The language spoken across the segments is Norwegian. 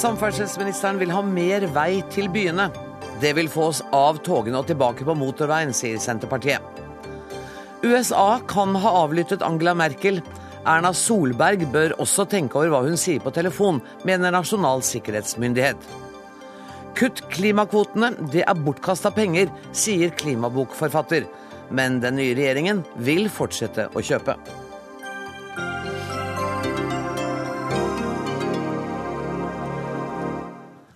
Samferdselsministeren vil ha mer vei til byene. Det vil få oss av togene og tilbake på motorveien, sier Senterpartiet. USA kan ha avlyttet Angela Merkel. Erna Solberg bør også tenke over hva hun sier på telefon, mener Nasjonal sikkerhetsmyndighet. Kutt klimakvotene, det er bortkasta penger, sier klimabokforfatter. Men den nye regjeringen vil fortsette å kjøpe.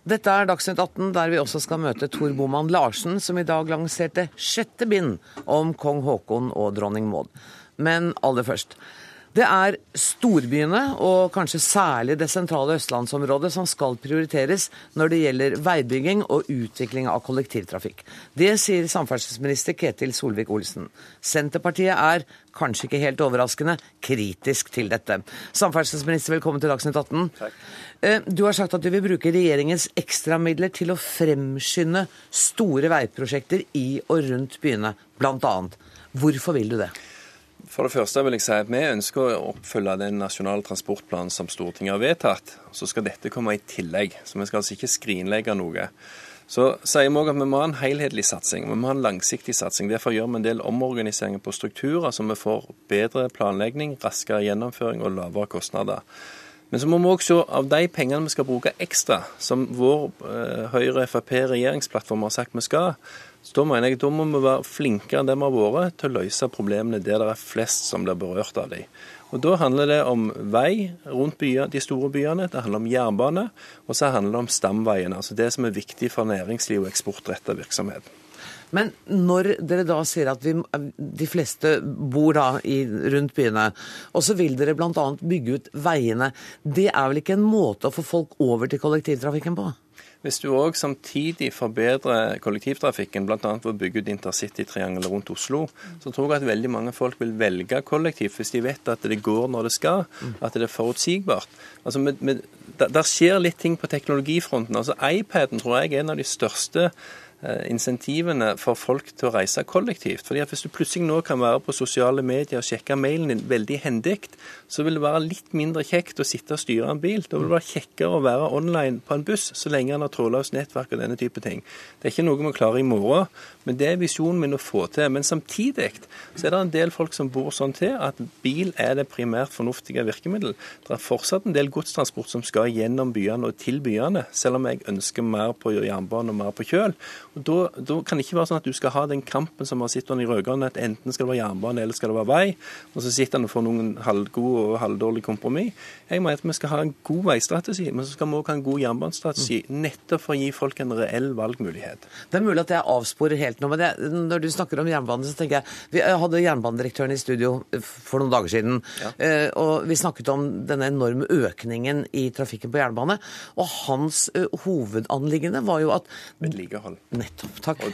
Dette er Dagsnytt 18, der vi også skal møte Tor Boman Larsen, som i dag lanserte sjette bind om kong Haakon og dronning Maud. Men aller først. Det er storbyene, og kanskje særlig det sentrale østlandsområdet, som skal prioriteres når det gjelder veibygging og utvikling av kollektivtrafikk. Det sier samferdselsminister Ketil Solvik-Olsen. Senterpartiet er, kanskje ikke helt overraskende, kritisk til dette. Samferdselsminister, velkommen til Dagsnytt 18. Takk. Eh, du har sagt at du vil bruke regjeringens ekstramidler til å fremskynde store veiprosjekter i og rundt byene, bl.a. Hvorfor vil du det? For det første vil jeg si at Vi ønsker å oppfylle den nasjonale transportplanen som Stortinget har vedtatt. Så skal dette komme i tillegg. Så vi skal altså ikke skrinlegge noe. Så sier vi òg at vi må ha en helhetlig satsing. Vi må ha en langsiktig satsing. Derfor gjør vi en del omorganiseringer på strukturer, så vi får bedre planlegging, raskere gjennomføring og lavere kostnader. Men så må vi òg se av de pengene vi skal bruke ekstra, som vår eh, Høyre-Frp-regjeringsplattform har sagt vi skal, så da mener jeg da må vi være flinkere enn det vi har vært til å løse problemene der det er flest som blir berørt av dem. Og Da handler det om vei rundt byer, de store byene, det handler om jernbane, og så handler det om stamveiene. Altså det som er viktig for næringsliv og eksportrettet virksomhet. Men når dere da sier at vi, de fleste bor da i, rundt byene, og så vil dere bl.a. bygge ut veiene, det er vel ikke en måte å få folk over til kollektivtrafikken på? Hvis du òg samtidig forbedrer kollektivtrafikken, bl.a. ved å bygge ut intercitytriangelet rundt Oslo, så tror jeg at veldig mange folk vil velge kollektivt hvis de vet at det går når det skal, at det er forutsigbart. Altså, med, med, der skjer litt ting på teknologifronten. Altså, iPaden tror jeg er en av de største insentivene for folk til å reise kollektivt. Fordi at Hvis du plutselig nå kan være på sosiale medier og sjekke mailen din veldig hendig, så vil det være litt mindre kjekt å sitte og styre en bil. Da vil det være kjekkere å være online på en buss så lenge en har trådløst nettverk og denne type ting. Det er ikke noe vi klarer i morgen, men det er visjonen min å få til. Men samtidig så er det en del folk som bor sånn til at bil er det primært fornuftige virkemiddel. Det er fortsatt en del godstransport som skal gjennom byene og til byene, selv om jeg ønsker mer på jernbane og mer på kjøl. Og da, da, kan det ikke være sånn at du skal ha den kampen som har sittet i rød-grønne, at enten skal det være jernbane eller skal det være vei, og så sitter han og får noen halvgode og halvdårlige kompromiss. Jeg mener at vi skal ha en god veistrategi, men så skal vi òg ha en god jernbanestrategi, nettopp for å gi folk en reell valgmulighet. Det er mulig at jeg avsporer helt nå, men jeg, når du snakker om jernbane, så tenker jeg Vi hadde jernbanedirektøren i studio for noen dager siden, ja. Eh, og vi snakket om denne enorme økningen i trafikken på jernbane, og hans uh, hovedanliggende var jo at Vedlikehold. Nettopp. Takk.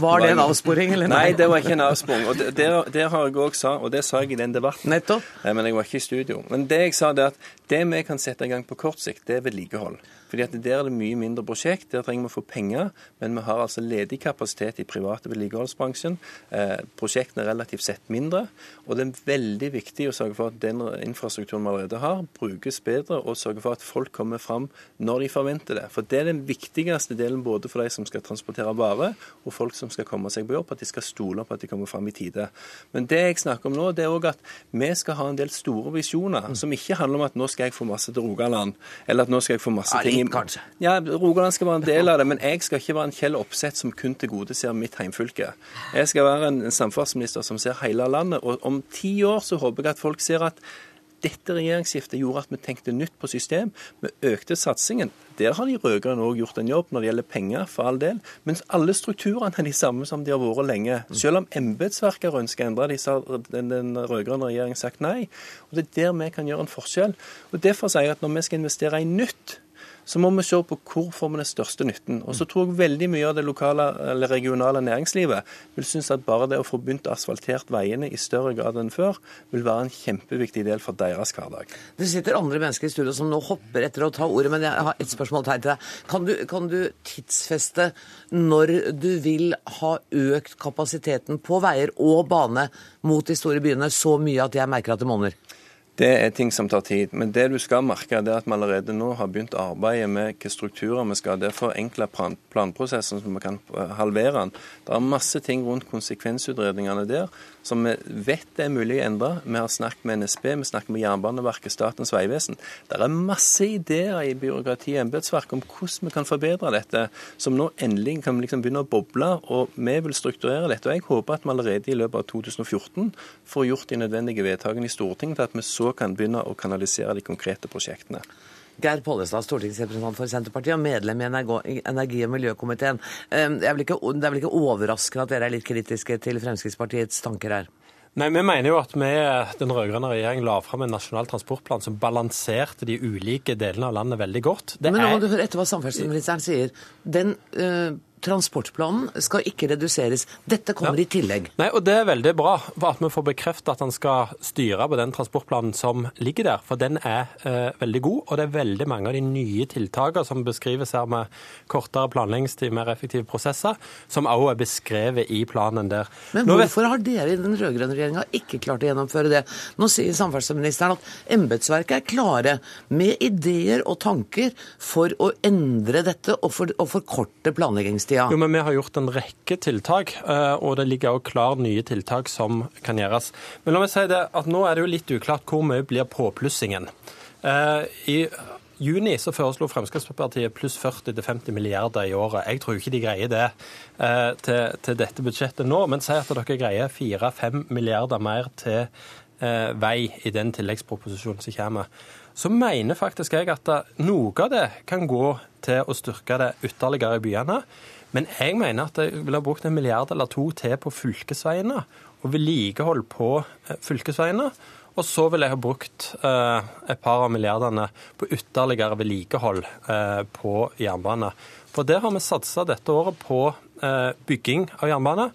Var det en avsporing, eller nei? Nei, det var ikke en avsporing. Og det, det, har jeg òg sa, og det sa jeg i den debatten. Nettopp. Men jeg var ikke i studio. Men det jeg sa, det at det vi kan sette i gang på kort sikt, det er vedlikehold. Fordi at Der er det mye mindre prosjekt, der trenger vi å få penger. Men vi har altså ledig kapasitet i private vedlikeholdsbransjen. Eh, prosjektene er relativt sett mindre. Og det er veldig viktig å sørge for at den infrastrukturen vi allerede har, brukes bedre, og sørge for at folk kommer fram når de forventer det. For det er den viktigste delen både for de som skal transportere varer, og folk som skal komme seg på jobb, at de skal stole på at de kommer fram i tide. Men det jeg snakker om nå, det er òg at vi skal ha en del store visjoner, som ikke handler om at nå skal jeg få masse til Rogaland, eller at nå skal jeg få masse ting kanskje? Ja, Rogaland skal være en del av det, men jeg skal ikke være en Kjell Opseth som kun tilgodeser mitt heimfylke. Jeg skal være en samferdselsminister som ser hele landet. Og om ti år så håper jeg at folk ser at dette regjeringsskiftet gjorde at vi tenkte nytt på system. Vi økte satsingen. Der har de rød-grønne òg gjort en jobb når det gjelder penger, for all del. Mens alle strukturene er de samme som de har vært lenge. Selv om embetsverket har ønsket å endre de har den, den rød-grønne regjeringen sagt nei. Og Det er der vi kan gjøre en forskjell. Og Derfor sier jeg at når vi skal investere i nytt, så må vi se på hvor får vi den største nytten. Og så tror jeg veldig mye av det lokale eller regionale næringslivet vil synes at bare det å få begynt å asfaltert veiene i større grad enn før, vil være en kjempeviktig del for deres hverdag. Det sitter andre mennesker i studio som nå hopper etter å ta ordet, men jeg har et spørsmål til deg. Kan du, kan du tidsfeste når du vil ha økt kapasiteten på veier og bane mot de store byene så mye at jeg merker at det monner? Det er ting som tar tid. Men det du skal merke, er at vi allerede nå har begynt arbeidet med hvilke strukturer vi skal ha. Det er forenkla planprosessen, så vi kan halvere den. Det er masse ting rundt konsekvensutredningene der som vi vet er mulig å endre. Vi har snakket med NSB, vi snakker med Jernbaneverket, Statens vegvesen. Det er masse ideer i byråkrati og embetsverk om hvordan vi kan forbedre dette, som nå endelig kan liksom begynne å boble. og Vi vil strukturere dette. og Jeg håper at vi allerede i løpet av 2014 får gjort de nødvendige vedtakene i Stortinget til at vi så kan begynne å kanalisere de konkrete prosjektene. Geir Pollestad, stortingsrepresentant for Senterpartiet og medlem i energi- og miljøkomiteen. Det er, ikke, det er vel ikke overraskende at dere er litt kritiske til Fremskrittspartiets tanker her? Nei, Vi mener jo at vi, den rød-grønne regjeringen la fram en nasjonal transportplan som balanserte de ulike delene av landet veldig godt. Det Men nå må du høre etter hva samferdselsministeren sier. Den øh transportplanen skal ikke reduseres. Dette kommer ja. i tillegg. Nei, og Det er veldig bra at vi får bekreftet at han skal styre på den transportplanen som ligger der. For den er eh, veldig god, og det er veldig mange av de nye tiltakene som beskrives her med kortere planleggingstid, mer effektive prosesser, som også er beskrevet i planen der. Men hvorfor har dere i den rød-grønne regjeringa ikke klart å gjennomføre det? Nå sier samferdselsministeren at embetsverket er klare med ideer og tanker for å endre dette og, for, og forkorte planleggingstid tida? Jo, men Vi har gjort en rekke tiltak, eh, og det ligger også klar nye tiltak som kan gjøres. Men la meg si det at nå er det jo litt uklart hvor mye blir påplussingen. Eh, I juni så foreslo Fremskrittspartiet pluss 40-50 milliarder i året. Jeg tror ikke de greier det eh, til, til dette budsjettet nå, men si at dere greier 4-5 milliarder mer til vei i den tilleggsproposisjonen som kommer så mener faktisk jeg at noe av det kan gå til å styrke det ytterligere i byene. Men jeg mener at jeg ville brukt en milliard eller to til på fylkesveiene og vedlikehold på eh, fylkesveiene. Og så ville jeg ha brukt eh, et par av milliardene på ytterligere vedlikehold eh, på jernbane. For der har vi satsa dette året på eh, bygging av jernbane.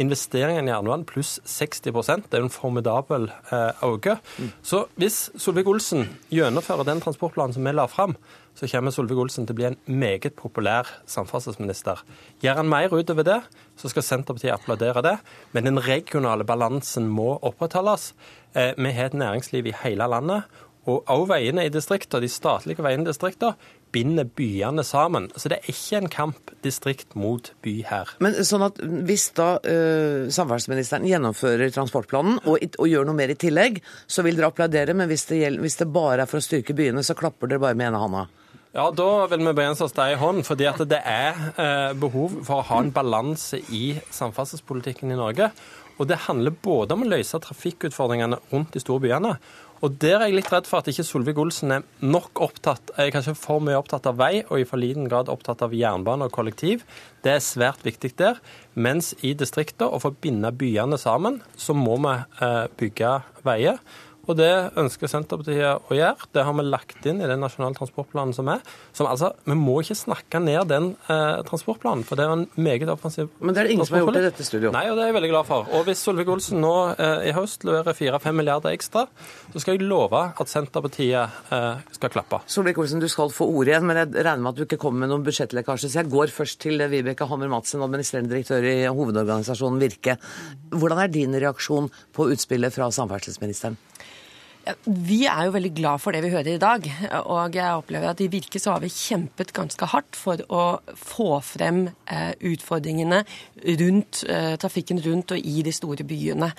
Investeringene i jernbanen pluss 60 Det er jo en formidabel eh, økning. Mm. Så hvis Solvik-Olsen gjennomfører den transportplanen som vi la fram, så kommer Solvik-Olsen til å bli en meget populær samferdselsminister. Gjør han mer utover det, så skal Senterpartiet applaudere det. Men den regionale balansen må opprettholdes. Eh, vi har et næringsliv i hele landet. Og også veiene i distriktene, de statlige veiene i distriktene, binder byene sammen. Så det er ikke en kamp distrikt mot by her. Men sånn at Hvis da uh, samferdselsministeren gjennomfører transportplanen og, og, gjør noe mer i tillegg, så vil dere applaudere, men hvis det, gjelder, hvis det bare er for å styrke byene, så klapper dere bare med ene handa? Ja, Da vil vi begrense oss deg i hånd. fordi at det er eh, behov for å ha en balanse i samferdselspolitikken i Norge. Og det handler både om å løse trafikkutfordringene rundt de store byene. Og der er jeg litt redd for at ikke Solvik-Olsen er nok opptatt er kanskje for mye opptatt av vei, og i for liten grad opptatt av jernbane og kollektiv. Det er svært viktig der. Mens i distriktene, og for binde byene sammen, så må vi eh, bygge veier. Og det ønsker Senterpartiet å gjøre. Det har vi lagt inn i den nasjonale transportplanen som er. Som altså, Vi må ikke snakke ned den eh, transportplanen, for det er en meget offensiv Men det er det ingen som har gjort i dette studioet. Nei, og det er jeg veldig glad for. Og hvis Solvik-Olsen nå eh, i høst leverer 4-5 milliarder ekstra, så skal jeg love at Senterpartiet eh, skal klappe. Solvik-Olsen, du skal få ordet igjen, men jeg regner med at du ikke kommer med noen budsjettlekkasje. Så jeg går først til Vibeke Hammer Madsen, administrerende direktør i hovedorganisasjonen Virke. Hvordan er din reaksjon på utspillet fra samferdselsministeren? Vi er jo veldig glad for det vi hører i dag. Og jeg opplever at i Virke så har vi kjempet ganske hardt for å få frem eh, utfordringene rundt eh, trafikken rundt og i de store byene.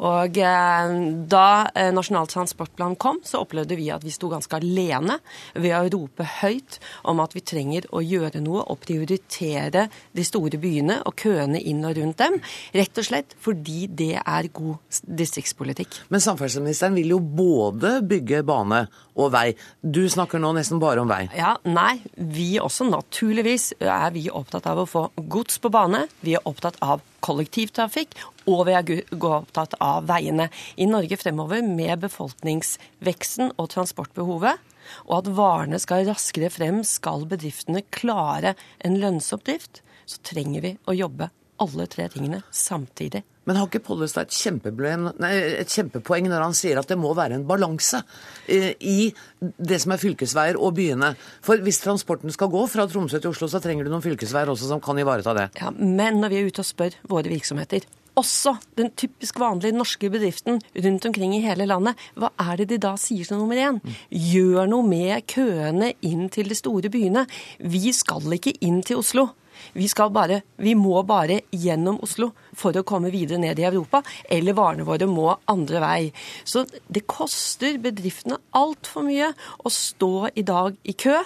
Og eh, da Nasjonal transportplan kom, så opplevde vi at vi sto ganske alene ved å rope høyt om at vi trenger å gjøre noe og prioritere de store byene og køene inn og rundt dem. Rett og slett fordi det er god distriktspolitikk. Men samferdselsministeren vil jo både både bygge bane og vei. Du snakker nå nesten bare om vei. Ja, Nei, vi også. Naturligvis er vi opptatt av å få gods på bane. Vi er opptatt av kollektivtrafikk, og vi er opptatt av veiene. I Norge fremover, med befolkningsveksten og transportbehovet, og at varene skal raskere frem, skal bedriftene klare en lønnsom drift, så trenger vi å jobbe alle tre tingene samtidig. Men har ikke Pollestad et, nei, et kjempepoeng når han sier at det må være en balanse eh, i det som er fylkesveier og byene? For hvis transporten skal gå fra Tromsø til Oslo, så trenger du noen fylkesveier også som kan ivareta det. Ja, Men når vi er ute og spør våre virksomheter også den typisk vanlige norske bedriften rundt omkring i hele landet, hva er det de da sier som nummer én? Gjør noe med køene inn til de store byene. Vi skal ikke inn til Oslo. Vi, bare, vi, må bare gjennom Oslo for å komme videre ned i Europa, eller varene våre må andre vei. Så det koster bedriftene altfor mye å stå i dag i kø.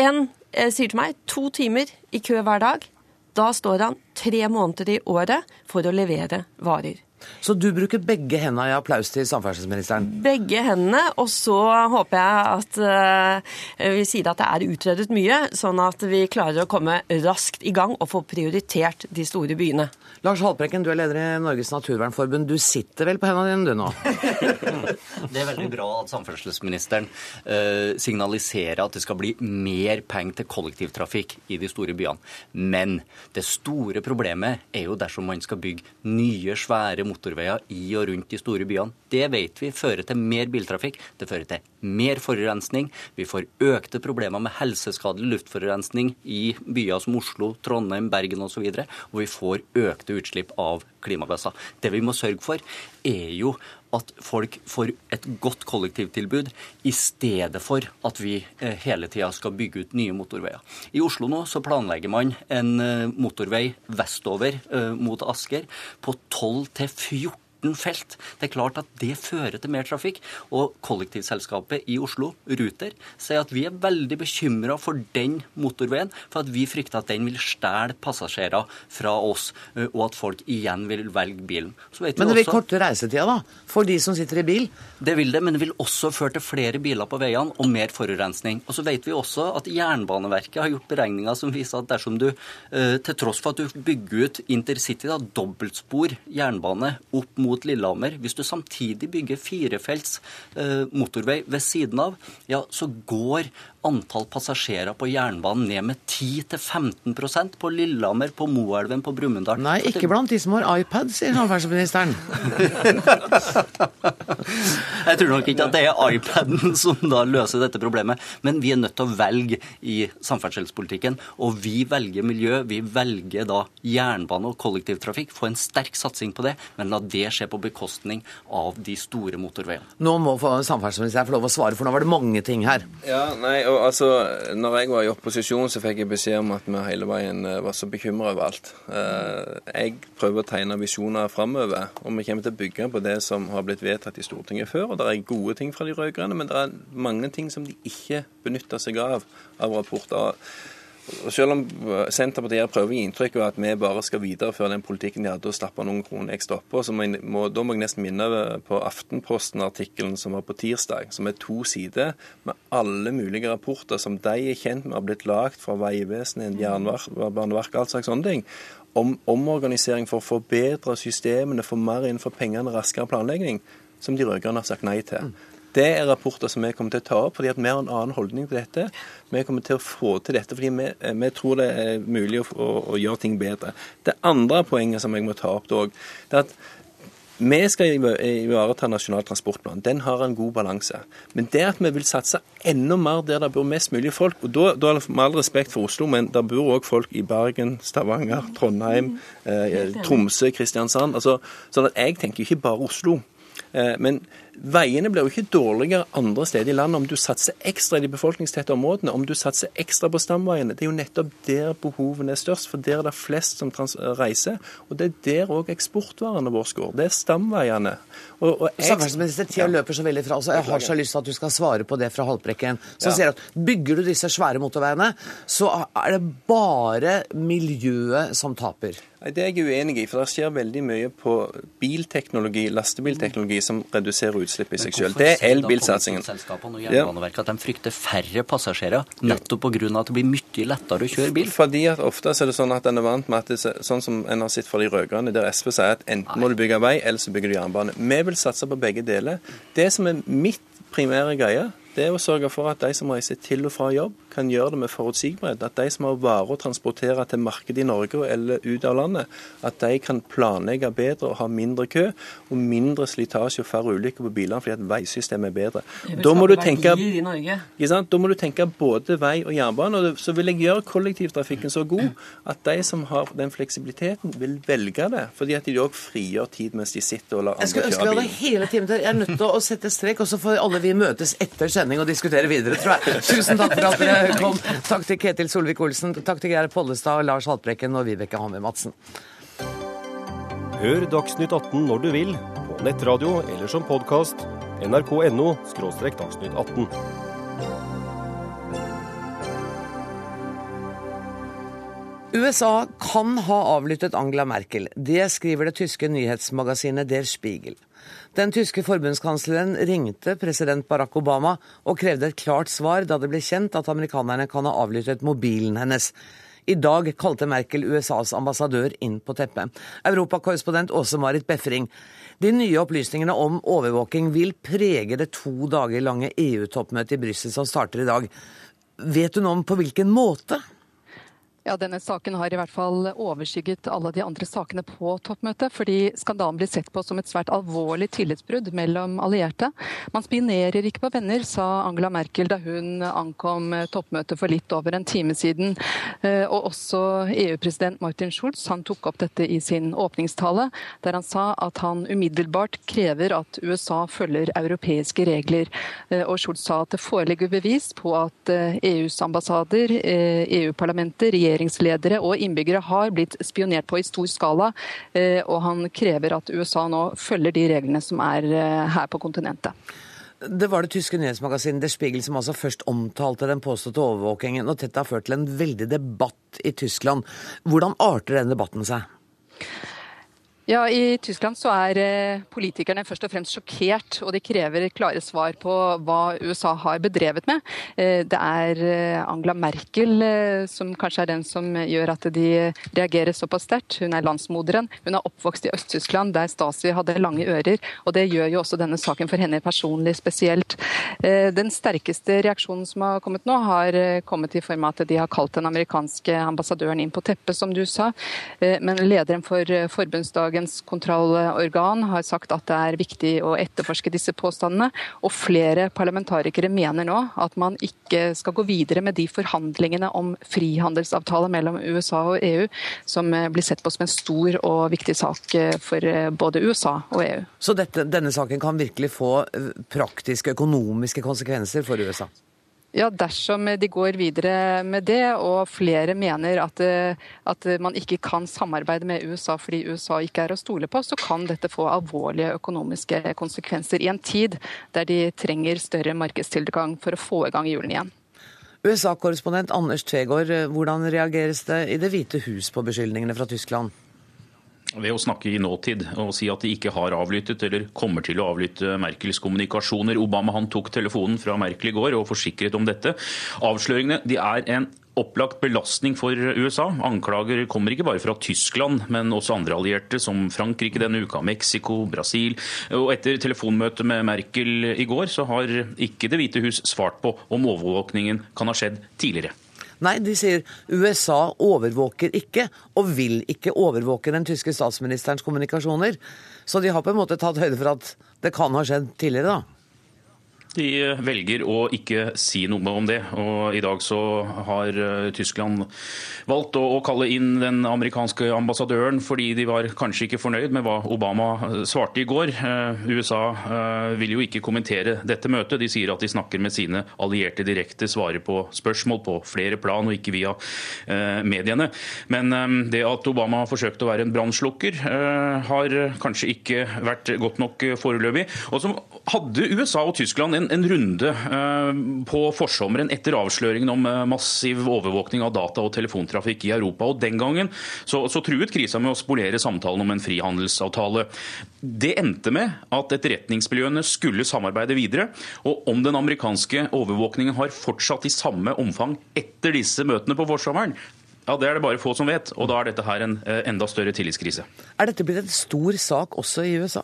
En eh, sier til meg to timer i kø hver dag. Da står han tre måneder i året for å levere varer. Så du bruker begge hendene i applaus til samferdselsministeren? Begge hendene, og så håper jeg at uh, vi sier at det er utredet mye, sånn at vi klarer å komme raskt i gang og få prioritert de store byene. Lars Haltbrekken, du er leder i Norges naturvernforbund. Du sitter vel på hendene dine du nå? det er veldig bra at samferdselsministeren uh, signaliserer at det skal bli mer penger til kollektivtrafikk i de store byene. Men det store problemet er jo dersom man skal bygge nye, svære motorveier i og rundt de store byene. Det vet vi fører til mer biltrafikk. Det fører til mer forurensning. Vi får økte problemer med helseskadelig luftforurensning i byer som Oslo, Trondheim, Bergen osv. Og, så og vi får økte utslipp av klimagasser. Det vi må sørge for, er jo at folk får et godt kollektivtilbud, i stedet for at vi eh, hele tida skal bygge ut nye motorveier. I Oslo nå så planlegger man en eh, motorvei vestover eh, mot Asker på 12 14 14 felt. Det er klart at det fører til mer trafikk. Og kollektivselskapet i Oslo, Ruter, sier at vi er veldig bekymra for den motorveien, for at vi frykter at den vil stjele passasjerer fra oss, og at folk igjen vil velge bilen. men det vil også... korte reisetida, da? For de som sitter i bil? Det vil det, men det vil også føre til flere biler på veiene og mer forurensning. Og så vet vi også at Jernbaneverket har gjort beregninger som viser at dersom du, til tross for at du bygger ut intercity, da, dobbeltspor jernbane opp mot mot Lillehammer, hvis du samtidig bygger firefelts eh, motorvei ved siden av, ja, så går antall passasjerer på jernbanen ned med 10-15% på Lillehammer, på Moelven, på Brumunddal. Nei, ikke blant de som har iPad, sier samferdselsministeren. Jeg tror nok ikke at det er iPaden som da løser dette problemet. Men vi er nødt til å velge i samferdselspolitikken. Og vi velger miljø. Vi velger da jernbane og kollektivtrafikk. Få en sterk satsing på det, men la det skje på bekostning av de store motorveiene. Nå må samferdselsministeren få lov å svare, for nå var det mange ting her. Ja, nei, og altså, når jeg var i opposisjon, så fikk jeg beskjed om at vi hele veien eh, var så bekymra over alt. Eh, jeg prøver å tegne visjoner framover, og vi kommer til å bygge på det som har blitt vedtatt i Stortinget før. og Det er gode ting fra de rød-grønne, men det er mange ting som de ikke benytter seg av av rapporter. Selv om Senterpartiet prøver å gi inntrykk av at vi bare skal videreføre den politikken de hadde og slappe noen kroner ekstra oppå, så må må, da må jeg nesten minne på Aftenposten-artikkelen som var på tirsdag, som er to sider med alle mulige rapporter som de er kjent med har blitt lagd fra Vegvesenet, Jernbaneverket, alt slags sånne ting. Om omorganisering for å forbedre systemene, få mer innenfor pengene, raskere planlegging, som de rød-grønne har sagt nei til. Det er rapporter som vi kommer til å ta opp, fordi at vi har en annen holdning til dette. Vi kommer til å få til dette fordi vi, eh, vi tror det er mulig å, å, å, gjøre ting bedre. Det andre poenget som jeg må ta opp det er at vi skal ivareta Nasjonal transportplan. Den har en god balanse. Men det at vi vil satse enda mer der det bor mest mulig folk og da, da Med all respekt for Oslo, men der bor òg folk i Bergen, Stavanger, Trondheim, eh, Tromsø, Kristiansand. Altså, sånn at Jeg tenker ikke bare Oslo. Eh, men veiene blir jo ikke dårligere andre steder i landet om du satser ekstra i de befolkningstette områdene, om du satser ekstra på stamveiene. Det er jo nettopp der behovene er størst, for der er det flest som reiser. Og det er der òg eksportvarene våre går. Det er stamveiene. Og, og Samferdselsminister, tida ja. løper så veldig fra. altså jeg har så lyst til at du skal svare på det fra Haltbrekken. Så ja. sier at bygger du disse svære motorveiene, så er det bare miljøet som taper. Det er jeg uenig i, for det skjer veldig mye på bilteknologi, lastebilteknologi, som reduserer utslipp i seg selv. Det er elbilsatsingen. og Jernbaneverket at de frykter færre passasjerer, nettopp pga. at det blir mye lettere å kjøre bil? Fordi at ofte er det sånn at en er vant med at det, er sånn som en har sett fra de rød-grønne, der SV sier at enten må du bygge vei, eller så bygger du jernbane. Vi vil satse på begge deler. Det som er mitt primære greie, det er å sørge for at de som reiser til og fra jobb, kan gjøre det med forutsigbarhet. At de som har varer å transportere til markedet i Norge eller ut av landet, at de kan planlegge bedre og ha mindre kø og mindre slitasje og færre ulykker på bilene fordi at veisystemet er bedre. Da må, tenke, da må, du tenke, både vei og jernbane. og Så vil jeg gjøre kollektivtrafikken så god at de som har den fleksibiliteten, vil velge det. Fordi at de òg frigjør tid mens de sitter og lar andre kjøre bil. Jeg skulle ønske vi hadde hele timen til. Jeg er nødt til å sette strek, og så får alle vi møtes etter sending og diskutere videre, tror jeg. Tusen takk for at dere kom. Takk til Ketil Solvik-Olsen, takk til Geir Pollestad, Lars Haltbrekken og Vibeke Hammer Madsen. Hør Dagsnytt 18 når du vil, på nettradio eller som podkast. nrk.no – dagsnytt 18. USA kan ha avlyttet Angela Merkel. Det skriver det tyske nyhetsmagasinet Der Spiegel. Den tyske forbundskansleren ringte president Barack Obama og krevde et klart svar da det ble kjent at amerikanerne kan ha avlyttet mobilen hennes. I dag kalte Merkel USAs ambassadør inn på teppet. Europakorrespondent Åse-Marit Befring. De nye opplysningene om overvåking vil prege det to dager lange EU-toppmøtet i Brussel som starter i dag. Vet du noe om på hvilken måte? Ja, Denne saken har i hvert fall overskygget alle de andre sakene på toppmøtet, fordi skandalen blir sett på som et svært alvorlig tillitsbrudd mellom allierte. Man spinerer ikke på venner, sa Angela Merkel da hun ankom toppmøtet for litt over en time siden. Eh, og også EU-president Martin Schulz han tok opp dette i sin åpningstale, der han sa at han umiddelbart krever at USA følger europeiske regler. Eh, og Schulz sa at det foreligger bevis på at EUs eh, e ambassader, EU-parlamentet, regjeringer regjeringsledere og innbyggere har blitt spionert på i stor skala, eh, og han krever at USA nå følger de reglene som er eh, her på kontinentet. Det var det tyske nyhetsmagasinet Der Spiegel som altså først omtalte den påståtte overvåkingen, og dette har ført til en veldig debatt i Tyskland. Hvordan arter den debatten seg? Ja, I Tyskland så er eh, politikerne først og fremst sjokkert, og de krever klare svar på hva USA har bedrevet med. Eh, det er eh, Angela Merkel som kanskje er den som gjør at de reagerer såpass sterkt. Hun er landsmoderen. Hun er oppvokst i Øst-Tyskland, der Stasi hadde lange ører. og Det gjør jo også denne saken for henne personlig spesielt. Den sterkeste reaksjonen som har kommet nå, har kommet i form av at de har kalt den amerikanske ambassadøren inn på teppet, som du sa. Men lederen for forbundsdagen dagens kontrollorgan har sagt at det er viktig å etterforske disse påstandene. Og flere parlamentarikere mener nå at man ikke skal gå videre med de forhandlingene om frihandelsavtale mellom USA og EU, som blir sett på som en stor og viktig sak for både USA og EU. Så dette, denne saken kan virkelig få praktiske økonomiske konsekvenser for USA? Ja, Dersom de går videre med det, og flere mener at, eh, at, man ikke kan samarbeide med USA fordi USA ikke er å stole på, så kan dette få alvorlige økonomiske konsekvenser i en tid der de trenger større markedstilgang for å få i gang hjulene igjen. USA-korrespondent Anders Tvegård, hvordan reageres det i Det hvite hus på beskyldningene fra Tyskland? Ved å snakke i nåtid og si at de ikke har avlyttet eller kommer til å avlytte Merkels kommunikasjoner. Obama han tok telefonen fra Merkel i går og forsikret om dette. Avsløringene de er en opplagt belastning for USA. Anklager kommer ikke bare fra Tyskland, men også andre allierte, som Frankrike denne uka, Mexico, Brasil. Og etter telefonmøtet med Merkel i går, så har ikke Det hvite hus svart på om overvåkningen kan ha skjedd tidligere. Nei, de sier USA overvåker ikke, og vil ikke overvåke den tyske statsministerens kommunikasjoner. Så de har på en måte tatt høyde for at det kan ha skjedd tidligere, da. De velger å ikke si noe om det. og I dag så har eh, Tyskland valgt å kalle inn den amerikanske ambassadøren fordi de var kanskje ikke fornøyd med hva Obama eh, svarte i går. Eh, USA vil jo ikke kommentere dette møtet. De sier at de snakker med sine allierte direkte, svarer på spørsmål på flere plan og ikke via mediene. Men det at Obama forsøkte å være en brannslukker, har kanskje ikke vært godt nok foreløpig. Og så hadde USA og Tyskland en en, runde uh, på forsommeren etter avsløringen om uh, massiv overvåkning av data- og telefontrafikk i Europa. og Den gangen så, så truet krisa med å spolere samtalen om en frihandelsavtale. Det endte med at etterretningsmiljøene skulle samarbeide videre. og Om den amerikanske overvåkningen har fortsatt i samme omfang etter disse møtene på forsommeren, ja, Det er det bare få som vet, og da er dette her en enda større tillitskrise. Er dette blitt en stor sak også i USA?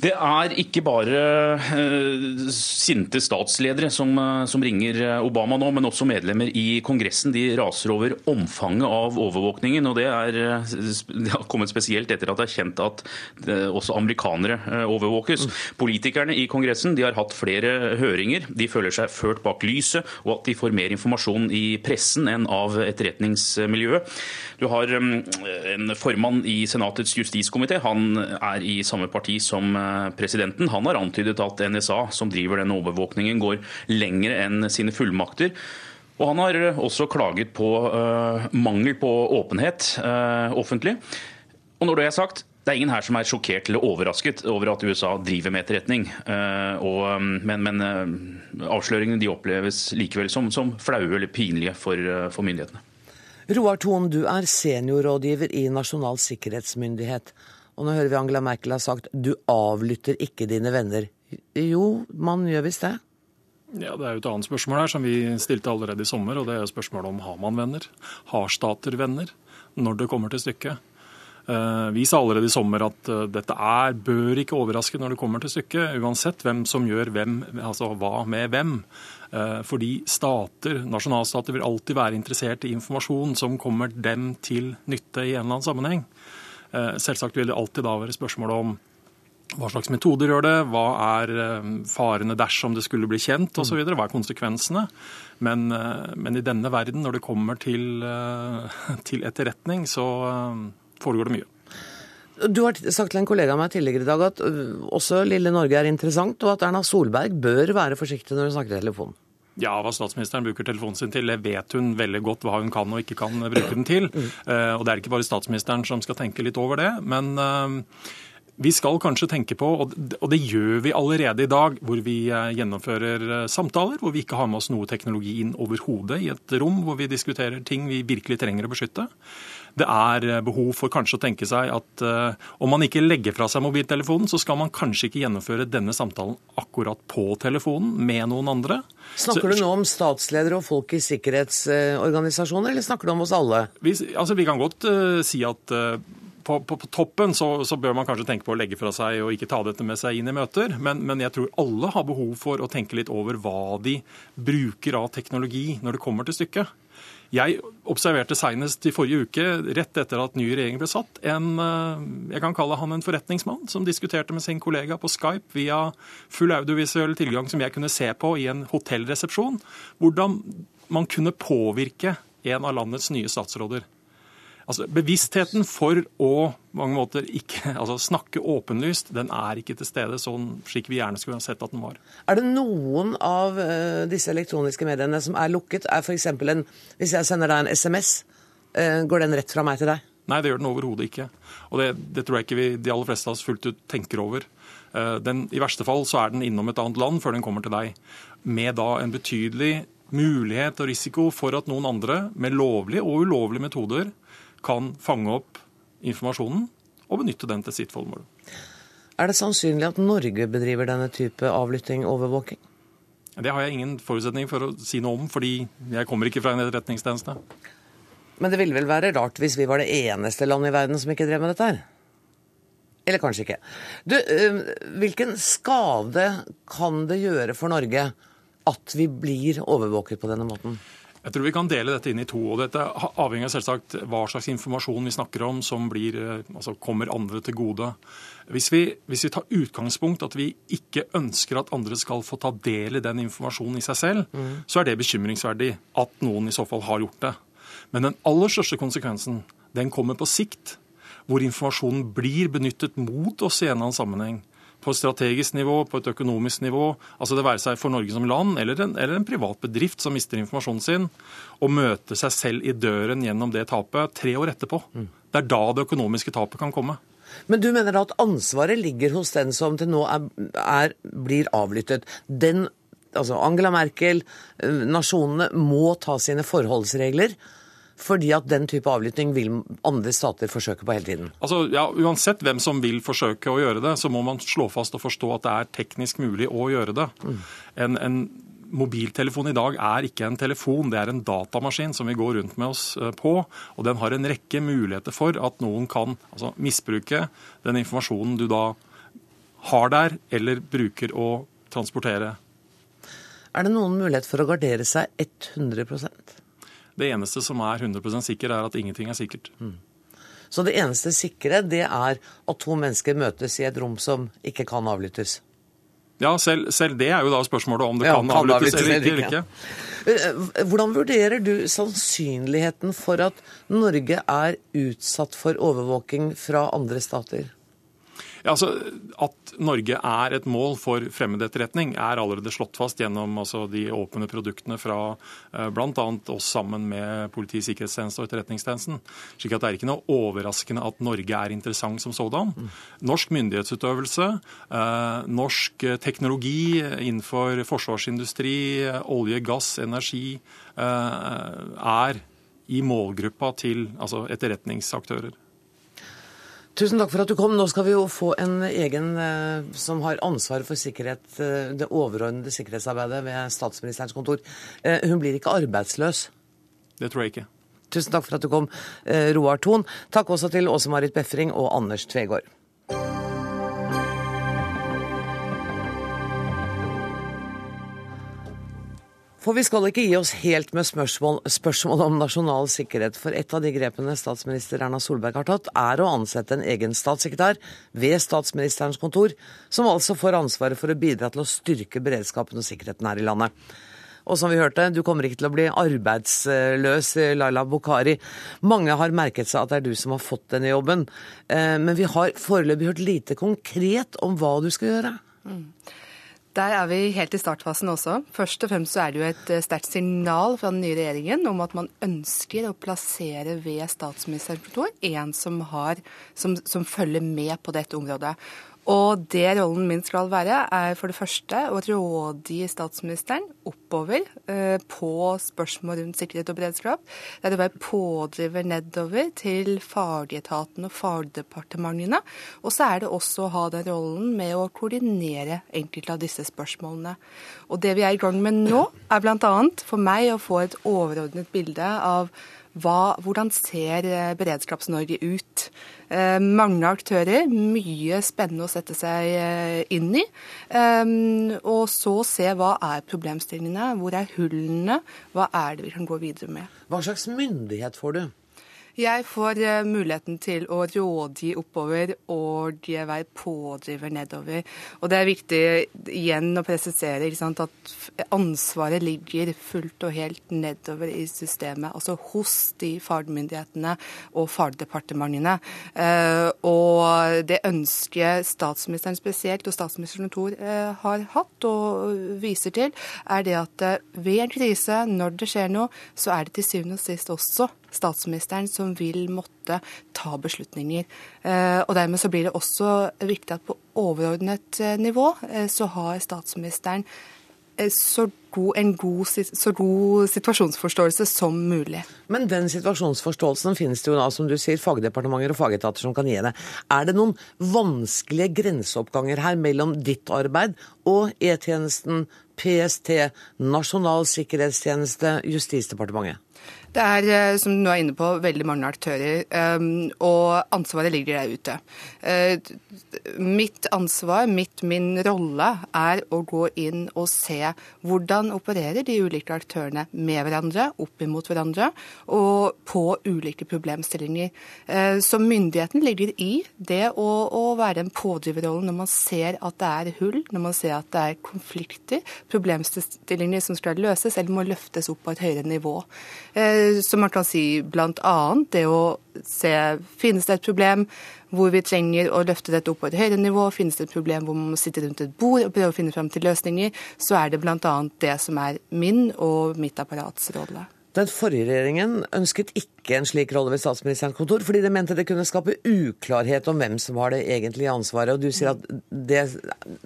Det er ikke bare uh, sinte statsledere som, uh, som, ringer eh, Obama nå, men også medlemmer i Kongressen. De raser over omfanget av overvåkningen. og Det, er, det har kommet spesielt etter at det er kjent at også amerikanere overvåkes. Politikerne i Kongressen de har hatt flere høringer. De føler seg ført bak lyset, og at de får mer informasjon i pressen enn av etterretningsmiljøet. Du har um, en formann i Senatets justiskomité. Han er i samme parti som presidenten han har antydet at NSA, som driver denne overvåkningen, går lenger enn sine fullmakter. Og han har også klaget på uh, mangel på åpenhet uh, offentlig. Og når det er sagt, det er ingen her som er sjokkert eller overrasket over at USA driver med etterretning. Uh, og, men, men avsløringene de oppleves likevel som, som flaue eller pinlige for, for myndighetene. Roar Thon, du er seniorrådgiver i Nasjonal sikkerhetsmyndighet. Og nå hører vi Angela Merkel har sagt 'du avlytter ikke dine venner'. Jo, man gjør visst det. Ja, Det er jo et annet spørsmål her som vi stilte allerede i sommer. og Det er jo spørsmålet om har man venner? Har stater venner? Når det kommer til stykket. Eh, vi sa allerede i sommer at eh, dette er, bør ikke overraske når det kommer til stykket, uansett hvem som gjør hvem, altså hva med hvem. Eh, fordi stater, nasjonalstater vil alltid være interessert i informasjon som kommer dem til nytte i en eller annen sammenheng. Eh, selvsagt vil det alltid da være spørsmål om hva slags metoder gjør det, hva er eh, farene dersom det skulle bli kjent osv., hva er konsekvensene. Men, eh, men, i denne verden, når det kommer til, til etterretning, så foregår det mye. Du har sagt til en kollega av meg tidligere i dag at også lille Norge er interessant, og at Erna Solberg bør være forsiktig når hun snakker i telefon. Ja, hva statsministeren bruker telefonen sin til, det vet hun veldig godt hva hun kan og ikke kan bruke den til. Eh, og det er ikke bare statsministeren som skal tenke litt over det. men eh, vi skal kanskje tenke på, og det gjør vi allerede i dag, hvor vi eh, gjennomfører samtaler, hvor vi ikke har med oss noe teknologi inn overhodet, i et rom hvor vi diskuterer ting vi virkelig trenger å beskytte det er eh, behov for kanskje å tenke seg at uh, om man ikke legger fra seg mobiltelefonen, så skal man kanskje ikke gjennomføre denne samtalen akkurat på telefonen med noen andre. Snakker du nå om statsledere og folk i sikkerhetsorganisasjoner, eller snakker du om oss alle? Vi, altså, vi kan godt uh, si at uh, på, på, på, toppen så, så, bør man kanskje tenke på å legge fra seg og ikke ta dette med seg inn i møter. Men, men, jeg tror alle har behov for å tenke litt over hva de bruker av teknologi når det kommer til stykket. Jeg observerte senest i forrige uke, rett etter at ny regjering ble satt, en eh, jeg kan kalle han en forretningsmann som diskuterte med sin kollega på Skype via full audiovisuell tilgang som jeg kunne se på i en hotellresepsjon, hvordan man kunne påvirke en av landets nye statsråder. Altså, Bevisstheten for å mange måter ikke, altså, snakke åpenlyst, den er ikke til stede sånn slik vi gjerne skulle ha sett at den var. Er det noen av uh, disse elektroniske mediene som er lukket? Er f.eks. en Hvis jeg sender deg en SMS, uh, eh, går den rett fra meg til deg? Nei, det gjør den overhodet ikke. Og det, det, tror jeg ikke vi, de aller fleste av oss fullt ut tenker over. Uh, den, I verste fall så er den innom et annet land før den kommer til deg. Med da en betydelig mulighet og risiko for at noen andre med lovlige og ulovlige metoder kan fange opp informasjonen og benytte den til sitt formål. Er det sannsynlig at Norge bedriver denne type avlytting og overvåking? Det har jeg ingen forutsetning for å si noe om, fordi jeg kommer ikke fra en etterretningstjeneste. Men det ville vel være rart hvis vi var det eneste landet i verden som ikke drev med dette her? Eller kanskje ikke. Du, hvilken skade kan det gjøre for Norge at vi blir overvåket på denne måten? Jeg tror vi kan dele dette inn i to. og Dette avhenger selvsagt hva slags informasjon vi snakker om som blir, eh, altså kommer andre til gode. Hvis vi, hvis vi, tar utgangspunkt at vi ikke ønsker at andre skal få ta del i den informasjonen i seg selv, mm. så er det bekymringsverdig at noen i så fall har gjort det. Men den aller største konsekvensen den kommer på sikt, hvor informasjonen blir benyttet mot oss i en eller annen sammenheng på et strategisk nivå, på et økonomisk nivå, altså det være seg for Norge som land eller en, eller en privat bedrift som mister informasjonen sin, og møte seg selv i døren gjennom det tapet tre år etterpå. Mm. Det er da det økonomiske tapet kan komme. Men du mener da at ansvaret ligger hos den som til nå er, er, blir avlyttet? Den, altså Angela Merkel, eh, nasjonene, må ta sine forholdsregler fordi at den type avlytting vil andre stater forsøke på hele tiden? Altså, ja, Uansett hvem som vil forsøke å gjøre det, så må man slå fast og forstå at det er teknisk mulig å gjøre det. Mm. En, en, mobiltelefon i dag er ikke en telefon, det er en datamaskin som vi går rundt med oss eh, på. Og den har en rekke muligheter for at noen kan altså, misbruke den informasjonen du da har der eller bruker å transportere. Er det noen mulighet for å gardere seg 100 Det eneste som er 100% sikker, er at ingenting er sikkert. Så det eneste sikre, det er at to mennesker møtes i et rom som ikke kan avlyttes? Ja, selv, selv det er jo da spørsmålet om det Ja, kan, kan avlyttes avlyttes eller eller ikke. ikke. ikke. Eh, Hvordan vurderer du sannsynligheten for at Norge er utsatt for overvåking fra andre stater? Ja, altså, At Norge er et mål for fremmed etterretning, er allerede slått fast gjennom altså, de åpne produktene fra eh, bl.a. oss sammen med Politiets sikkerhetstjeneste og Etterretningstjenesten. Slik at Det er ikke noe overraskende at Norge er interessant som sådan. Norsk myndighetsutøvelse, eh, norsk eh, teknologi innenfor forsvarsindustri, olje, gass, energi, er i målgruppa til altså, etterretningsaktører. Tusen takk for at du kom. Nå skal vi jo få en egen eh, som har ansvaret for sikkerhet, eh, det overordnede sikkerhetsarbeidet ved statsministerens kontor. Eh, hun blir ikke arbeidsløs. Det tror jeg ikke. Tusen takk for at du kom, Roar Thon. Takk også til Åse-Marit Befring og Anders Tvegård. For vi skal ikke gi oss helt med spørsmål, spørsmål om nasjonal sikkerhet, for et av de grepene statsminister Erna Solberg har tatt, er å ansette en egen statssekretær ved statsministerens kontor, som altså får ansvaret for å bidra til å styrke beredskapen og sikkerheten her i landet. Og som vi hørte, du kommer ikke til å bli arbeidsløs, Laila Bokhari. Mange har merket seg at det er du som har fått denne jobben, Eh, men vi har foreløpig hørt lite konkret om hva du skal gjøre. Der er vi helt i startfasen også. Først og fremst så er det jo et eh, sterkt signal fra den nye regjeringen om at man ønsker å plassere ved statsministerens kontor en som, har, som, som følger med på dette området. Og det rollen min skal være, er for det første å rådgi statsministeren oppover eh, på spørsmål rundt sikkerhet og beredskap. Det er å være pådriver nedover til fagetaten og fagdepartementene. Og så er det også å ha den rollen med å koordinere enkelte av disse spørsmålene. Og det vi er i gang med nå, er bl.a. for meg å få et overordnet bilde av hva, hvordan ser eh, Beredskaps-Norge ut? Eh, mange aktører, mye spennende å sette seg eh, inn i. Eh, og så se hva er problemstillingene, hvor er hullene, hva er det vi kan gå videre med. Hva slags myndighet får du? Jeg får eh, muligheten til å rådgi oppover og være pådriver nedover. Og det er viktig igjen å presisere sant, at ansvaret ligger fullt og helt nedover i systemet. Altså hos de fagmyndighetene og fagdepartementene. Eh, og det ønsket statsministeren spesielt og statsministerens kontor eh, har hatt og viser til, er det at ved en krise, når det skjer noe, så er det til syvende og sist også statsministeren som vil måtte ta beslutninger. Eh, Og dermed så blir det også viktig at på overordnet eh, nivå eh, så har statsministeren så god, en god, så god situasjonsforståelse som mulig. Men den situasjonsforståelsen finnes det jo da, som du sier, fagdepartementer og fagetater som kan gi det. Er det noen vanskelige grenseoppganger her mellom ditt arbeid og E-tjenesten, PST, Nasjonal sikkerhetstjeneste, Justisdepartementet? Det er, eh, som du nå er inne på, veldig mange aktører, um, og ansvaret ligger der ute. Eh, Mitt ansvar, mitt, min rolle, er å gå inn og se hvordan opererer de ulike aktørene med hverandre, opp imot hverandre, og på ulike problemstillinger. Eh, Så myndigheten ligger i det å, å være en pådriverrolle når man ser at det er hull, når man ser at det er konflikter, problemstillinger som skal løses eller må løftes opp på et høyere nivå. Eh, Så man kan si bl.a. det å se finnes det et problem hvor vi trenger å løfte dette opp på et høyere nivå, finnes det et problem hvor man må sitte rundt et bord og prøve å finne frem til løsninger, så er det bl.a. det som er min og mitt apparats rolle. Den forrige regjeringen ønsket ikke en slik rolle ved statsministerens kontor, fordi de mente det kunne skape uklarhet om hvem som har det egentlige ansvaret. Og du sier at det,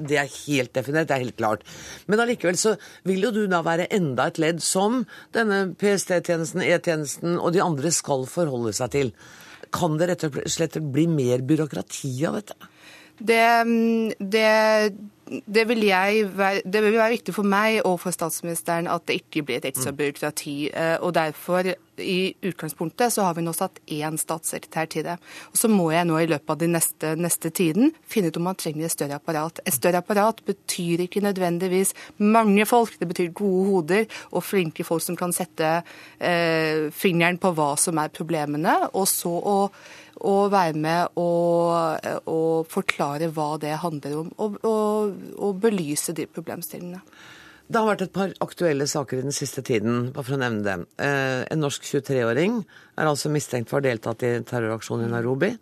det er helt definert, det er helt klart. Men allikevel så vil jo du da være enda et ledd som denne PST-tjenesten, E-tjenesten og de andre skal forholde seg til. Kan det rett og slett bli mer byråkrati av dette? Det, det det vil, være, det vil, være, viktig for meg og for statsministeren at det ikke blir et ekstra mm. byråkrati. Eh, og derfor, i utgangspunktet, så har vi nå satt én statssekretær til det. Og så må jeg nå i løpet av den neste, neste, tiden finne ut om man trenger et større apparat. Et større apparat betyr ikke nødvendigvis mange folk, det betyr gode hoder og flinke folk som kan sette eh, fingeren på hva som er problemene, og så å og være med og, og forklare hva det handler om, og, og, og belyse de problemstillingene. Det har vært et par aktuelle saker i den siste tiden, bare for å nevne dem. Eh, en norsk 23-åring er altså mistenkt for å ha deltatt i terroraksjonen i Nairobi.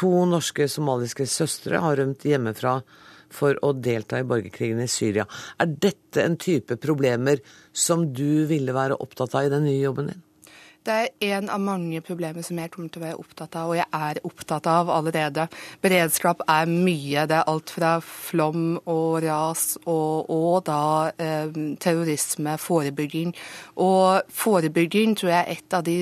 To norske somaliske søstre har rømt hjemmefra for å delta i borgerkrigen i Syria. Er dette en type problemer som du ville være opptatt av i den nye jobben din? Det er en av mange problemer som jeg kommer til å være opptatt av, og jeg er opptatt av allerede. Beredskap er mye. Det er alt fra flom og ras og, og da eh, terrorisme, forebygging. Og forebygging tror jeg er et av de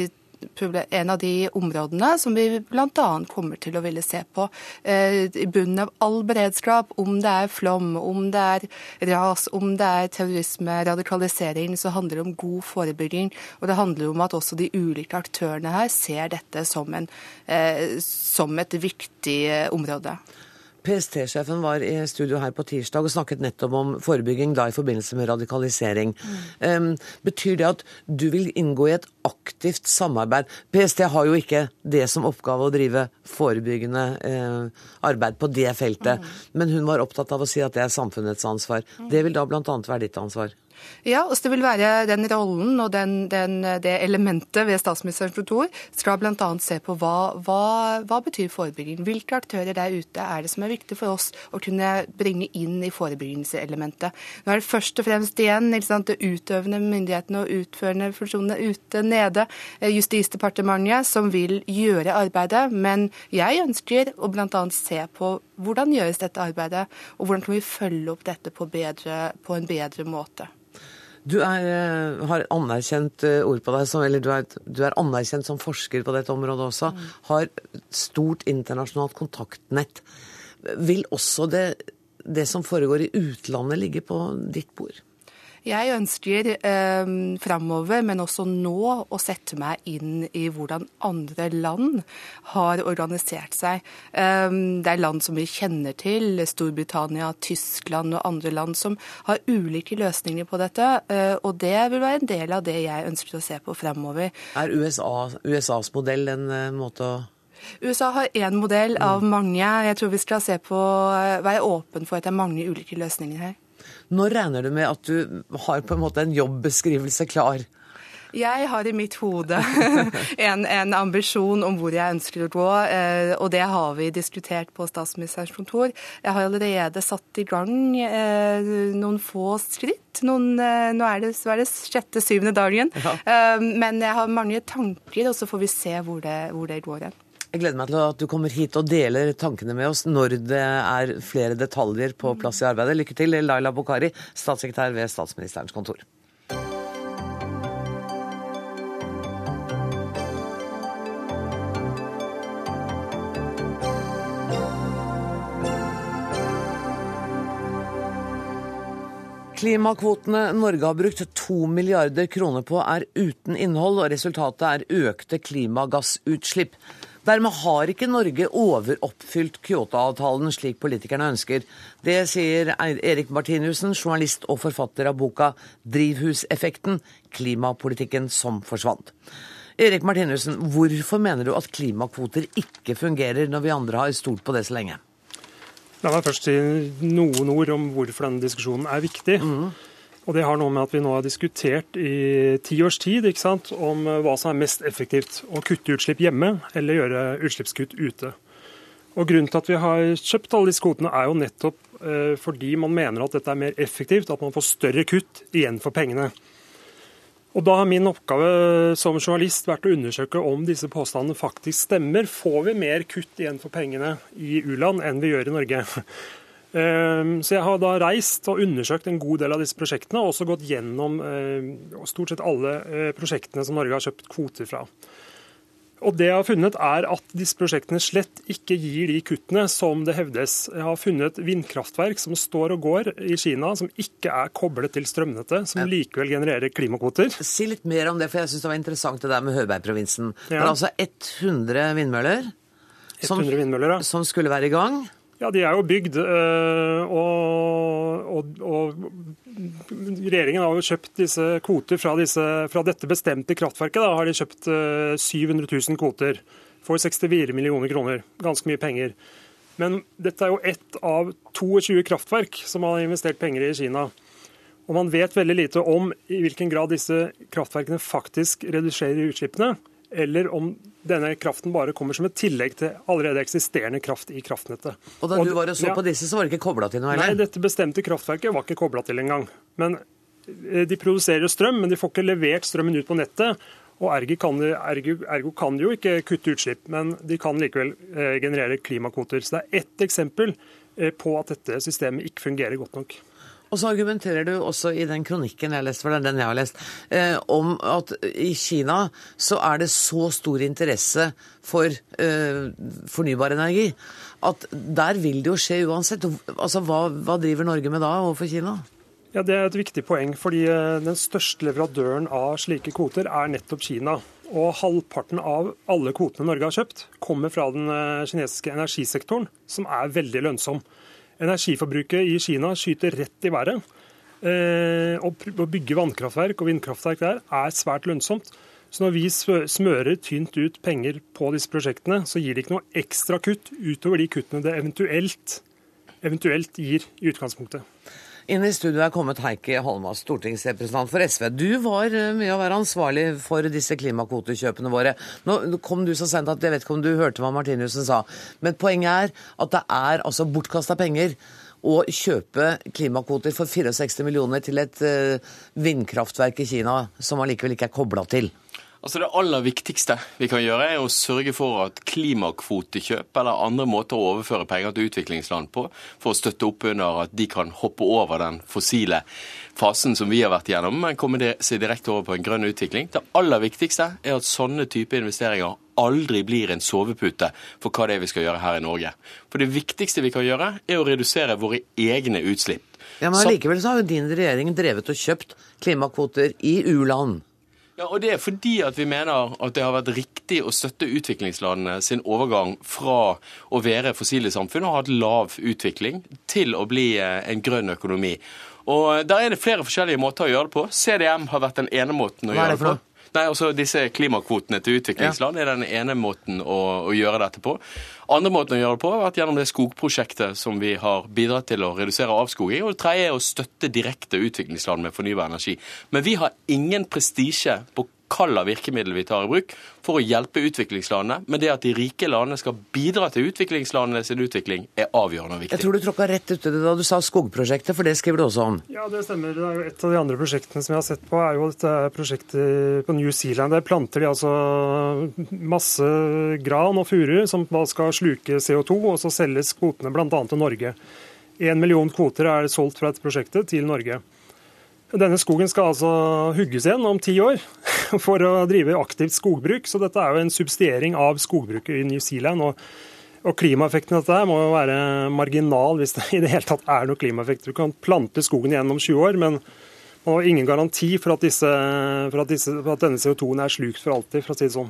en av de områdene som vi bl.a. kommer til å ville se på. Eh, I bunnen av all beredskap, om det er flom, om det er ras, om det er terrorisme, radikalisering, så handler det om god forebygging. Og det handler om at også de ulike aktørene her ser dette som, en, eh, som et viktig eh, område. PST-sjefen var i studio her på tirsdag og snakket nettopp om forebygging da i forbindelse med radikalisering. Mm. Um, betyr det at du vil inngå i et aktivt samarbeid? PST har jo ikke det som oppgave å drive forebyggende uh, arbeid på det feltet, mm. men hun var opptatt av å si at det er samfunnets ansvar. Mm. Det vil da bl.a. være ditt ansvar? Ja, og det vil være den rollen og den, den, det elementet ved statsministerens kontor skal bl.a. se på hva, hva, hva betyr forebygging. Hvilke aktører der ute er det som er viktig for oss å kunne bringe inn i forebyggingselementet. Nå er det først og fremst igjen sant, det utøvende myndighetene og utførende funksjonene ute nede, eh, Justisdepartementet, som vil gjøre arbeidet. Men jeg ønsker å bl.a. se på hvordan gjøres dette arbeidet, og hvordan kan vi følge opp dette på, bedre, på en bedre måte. Du er, eh, har anerkjent eh, ord på deg, som, eller du er, du er, anerkjent som forsker på dette området også. Mm. Har stort internasjonalt kontaktnett. Vil også det, det som foregår i utlandet ligge på ditt bord? Jeg ønsker eh, framover, men også nå, å sette meg inn i hvordan andre land har organisert seg. Eh, det er land som vi kjenner til, Storbritannia, Tyskland og andre land som har ulike løsninger på dette. Eh, og det vil være en del av det jeg ønsker å se på framover. Er USA, USAs modell en uh, måte å USA har én modell av mange. Jeg tror vi skal se på, eh, være åpen for at det er mange ulike løsninger her. Når regner du med at du har på en måte en jobbbeskrivelse klar? Jeg har i mitt hode en, en, ambisjon om hvor jeg ønsker å gå, eh, og det har vi diskutert på statsministerens kontor. Jeg har allerede satt i gang eh, noen få skritt. Noen, eh, nå er det, er det sjette-syvende dagen. Ja. Men jeg har mange tanker, og så får vi se hvor det, hvor det går hen. Jeg gleder meg til at du kommer hit og deler tankene med oss når det er flere detaljer på plass i arbeidet. Lykke til, Laila Bokhari, statssekretær ved statsministerens kontor. Klimakvotene Norge har brukt to milliarder kroner på er uten innhold, og resultatet er økte klimagassutslipp. Dermed har ikke Norge overoppfylt Kyoto-avtalen slik politikerne ønsker. Det sier Erik Martinussen, journalist og forfatter av boka 'Drivhuseffekten klimapolitikken som forsvant'. Erik Martinussen, hvorfor mener du at klimakvoter ikke fungerer, når vi andre har stolt på det så lenge? La meg først si noen ord om hvorfor denne diskusjonen er viktig. Mm. Og Det har noe med at vi nå har diskutert i ti års tid ikke sant, om eh, hva som er mest effektivt. Å kutte utslipp hjemme eller gjøre utslippskutt ute. Og Grunnen til at vi har kjøpt alle disse kvotene, er jo nettopp eh, fordi man mener at dette er mer effektivt, at man får større kutt igjen for pengene. Og Da har min oppgave som journalist vært å undersøke om disse påstandene faktisk stemmer. Får vi mer kutt igjen for pengene i u-land enn vi gjør i Norge? Ehm, så jeg har da reist og undersøkt en god del av disse prosjektene, og også gått gjennom ehm, stort sett alle eh, prosjektene som Norge har kjøpt kvoter fra. Og det jeg har funnet er at disse prosjektene slett ikke gir de kuttene som det hevdes. Jeg har funnet vindkraftverk som står og går i Kina, som ikke er koblet til strømnettet, som likevel genererer klimakvoter. Si litt mer om det, for jeg syns det var interessant det der med Høberg-provinsen. Det er altså 100 vindmøller, som, vindmøller, ja. som skulle være i gang. Ja, de er jo bygd, øh, og, og, og regjeringen har jo kjøpt disse kvoter fra, disse, fra dette bestemte kraftverket. Da har de kjøpt øh, 700 000 kvoter for 64 millioner kroner. Ganske mye penger. Men dette er jo ett av 22 kraftverk som har investert penger i Kina. Og man vet veldig lite om i hvilken grad disse kraftverkene faktisk reduserer utslippene, eller om denne kraften bare kommer som et tillegg til allerede eksisterende kraft i kraftnettet. Og da du var og så Ja. på disse, så var det ikke kobla til noe Nei, dette bestemte kraftverket var ikke kobla til engang. Men eh, de produserer strøm, men de får ikke levert strømmen ut på nettet. Og ergo kan, de, ergo, ergo kan de jo ikke kutte utslipp, men de kan likevel eh, generere klimakvoter. Så det er ett eksempel eh, på at dette systemet ikke fungerer godt nok. Og så argumenterer du også i den kronikken jeg har lest, for det er den jeg har lest, eh, om at i Kina så er det så stor interesse for eh, fornybar energi at der vil det jo skje uansett. Altså, hva, hva driver Norge med da overfor Kina? Ja, Det er et viktig poeng, fordi eh, den største leverandøren av slike kvoter er nettopp Kina. Og halvparten av alle kvotene Norge har kjøpt, kommer fra den eh, kinesiske energisektoren, som er veldig lønnsom. Energiforbruket i Kina skyter rett i været. Eh, Å bygge vannkraftverk og vindkraftverk der er svært lønnsomt. Så når vi smører tynt ut penger på disse prosjektene, så gir det ikke noe ekstra kutt utover de kuttene det eventuelt, eventuelt gir i utgangspunktet. Inn i studio er kommet Heikki Holmås, stortingsrepresentant for SV. Du var eh, mye å være ansvarlig for disse klimakvotekjøpene våre. Nå kom du så sent at jeg vet ikke om du hørte hva Martinussen sa. Men poenget er at det er altså bortkasta penger å kjøpe klimakvoter for 64 millioner til et eh, vindkraftverk i Kina som allikevel ikke er kobla til. Altså Det aller viktigste vi kan gjøre, er å sørge for at klimakvotekjøp eller andre måter å overføre penger til utviklingsland på, for å støtte opp under at de kan hoppe over den fossile fasen som vi har vært igjennom, men komme seg direkte over på en grønn utvikling. Det aller viktigste er at sånne type investeringer aldri blir en sovepute for hva det er vi skal gjøre her i Norge. For det viktigste vi kan gjøre, er å redusere våre egne utslipp. Ja, Men allikevel så har jo din regjering drevet og kjøpt klimakvoter i u-land. Ja, og Det er fordi at vi mener at det har vært riktig å støtte utviklingslandene sin overgang fra å være fossile samfunn og ha hatt lav utvikling, til å bli eh, en grønn økonomi. Og Der er det flere forskjellige måter å gjøre det på. CDM har vært den ene måten å gjøre det på. Nei, altså Disse klimakvotene til utviklingsland er den ene måten å, å gjøre dette på. Andre måten å gjøre det på har vært gjennom det skogprosjektet som vi har bidratt til å redusere avskoging. Og det tredje er å støtte direkte utviklingsland med fornybar energi. Men vi har ingen prestisje på hvilke virkemidler vi tar i bruk for å hjelpe utviklingslandene. Men det at de rike landene skal bidra til utviklingslandene sin utvikling, er avgjørende og viktig. Jeg tror du tråkka rett uti det da du sa skogprosjektet, for det skriver du også om. Ja, det stemmer. Det er jo et av de andre prosjektene som jeg har sett på, er jo dette prosjektet på New Zealand. Der planter de altså masse gran og furu som skal sluke CO2, og så selges kvotene bl.a. til Norge. Én million kvoter er solgt fra dette prosjektet til Norge. Denne skogen skal altså hugges igjen om ti år for å drive aktivt skogbruk, så dette er jo en subsidiering av skogbruket i New Zealand. og og Klimaeffekten av dette må jo være marginal hvis det i det hele tatt er noe klimaeffekt. Du kan plante skogen igjen om 20 år, men man har ingen garanti for at, disse, for at, disse, for at denne CO2-en er slukt for alltid, for å si det sånn.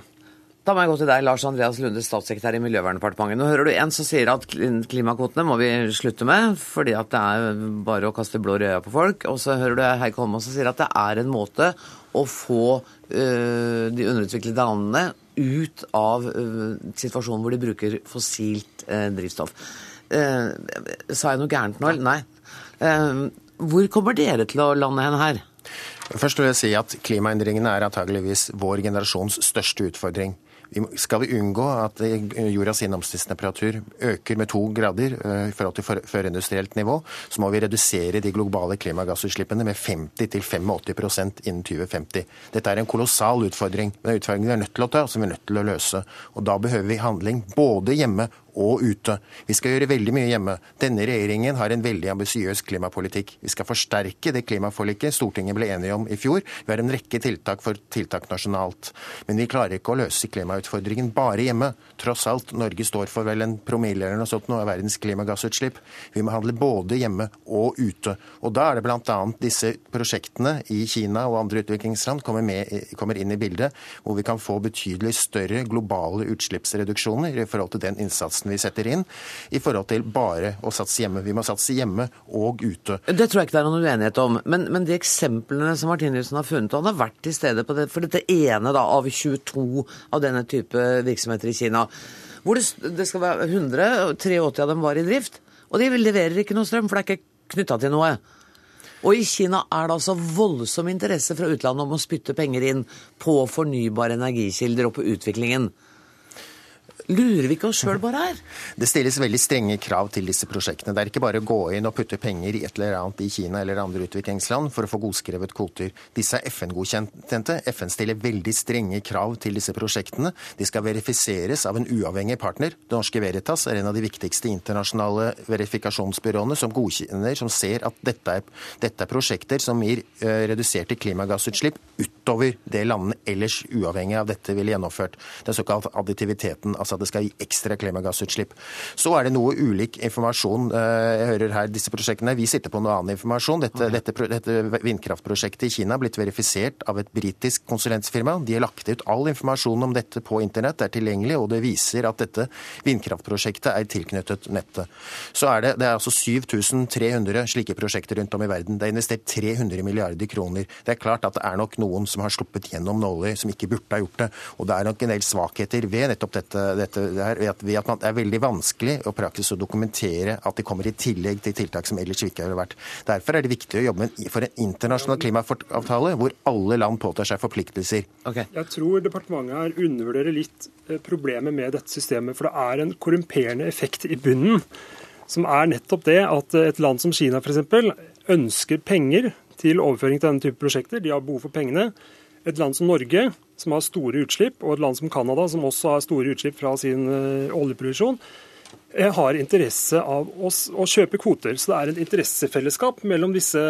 Da må jeg gå til deg, Lars Andreas Lunde, statssekretær i Miljøverndepartementet. Nå hører du en som sier at kli- klimakvotene må vi slutte med, fordi at det er bare å kaste blår i øya på folk. Og så hører du Heikki Holmås som sier at det er en måte å få øh, de underutviklede landene ut av øh, situasjonen hvor de bruker fossilt øh, drivstoff. Eh, sa jeg noe gærent nå? Nei. Eh, hvor kommer dere til å lande hen her? Først vil jeg si at Klimaendringene er antageligvis vår generasjons største utfordring. Skal vi unngå at jordas gjennomsnittstemperatur øker med to grader eh, i forhold til førindustrielt nivå, så må vi redusere de globale klimagassutslippene med 50-85% innen 2050. Dette er en kolossal utfordring, men en utfordring vi er nødt til å ta, som vi er nødt til å løse. Og Da behøver vi handling både hjemme og ute. Vi skal gjøre veldig mye hjemme. Denne regjeringen har en veldig ambisiøs klimapolitikk. Vi skal forsterke det klimaforliket Stortinget ble enige om i fjor. Vi har en rekke tiltak for tiltak nasjonalt. Men vi klarer ikke å løse klimautfordringen bare hjemme. Tross alt, Norge står for vel en promille eller noe sånt nå av verdens klimagassutslipp. Vi må handle både hjemme og ute. Og da er det bl.a. disse prosjektene i Kina og andre utviklingsland kommer, med, kommer inn i bildet, hvor vi kan få betydelig større globale utslippsreduksjoner i forhold til den innsatsen vi setter inn, i forhold til bare å satse hjemme. Vi må satse hjemme og ute. Det tror jeg ikke det er noen uenighet om. Men, men de eksemplene som Martinussen har funnet, og han har vært til stede på det, for dette ene da, av 22 av denne type virksomheter i Kina, hvor det, det skal være 100, 83 av dem var i drift. Og de leverer ikke noe strøm, for det er ikke knytta til noe. Og i Kina er det altså voldsom interesse fra utlandet om å spytte penger inn på fornybare energikilder og på utviklingen. Lurer vi ikke oss sjøl bare her? Det stilles veldig strenge krav til disse prosjektene. Det er ikke bare å gå inn og putte penger i et eller annet i Kina eller andre utviklingsland for å få godskrevet kvoter. Disse er FN-godkjente. FN stiller veldig strenge krav til disse prosjektene. De skal verifiseres av en uavhengig partner. Det norske Veritas er en av de viktigste internasjonale verifikasjonsbyråene som godkjenner, som ser at dette er, dette er prosjekter som gir uh, reduserte klimagassutslipp utover det landene ellers uavhengig av dette ville gjennomført. Den såkalte additiviteten. altså at det skal gi ekstra klimagassutslipp. Så er det noe ulik informasjon. Eh, jeg hører her disse prosjektene. Vi sitter på noe annen informasjon. Dette, okay. dette, dette vindkraftprosjektet i Kina har blitt verifisert av et britisk konsulentfirma. De har lagt ut all informasjon om dette på internett, det er tilgjengelig, og det viser at dette vindkraftprosjektet er tilknyttet nettet. Så er det, det er altså 7300 slike prosjekter rundt om i verden. Det er investert 300 milliarder kroner. Det er klart at det er nok noen som har sluppet gjennom nåler som ikke burde ha gjort det. Og det er nok en del svakheter ved nettopp dette, dette der, ved, at, det er veldig vanskelig å praktisk å dokumentere at det kommer i tillegg til tiltak som ellers ikke ville vært. Derfor er det viktig å jobbe for en internasjonal klimaavtale hvor alle land påtar seg forpliktelser. Okay. Jeg tror departementet her undervurderer litt eh, problemet med dette systemet. For det er en korrumperende effekt i bunnen. Som er nettopp det at et land som Kina f.eks. ønsker penger til overføring til denne type prosjekter. De har behov for pengene. Et land som Norge som har store utslipp, og et land som Canada, som også har store utslipp fra sin uh, oljeproduksjon, eh, har interesse av å, kjøpe kvoter. Så det er et interessefellesskap mellom disse,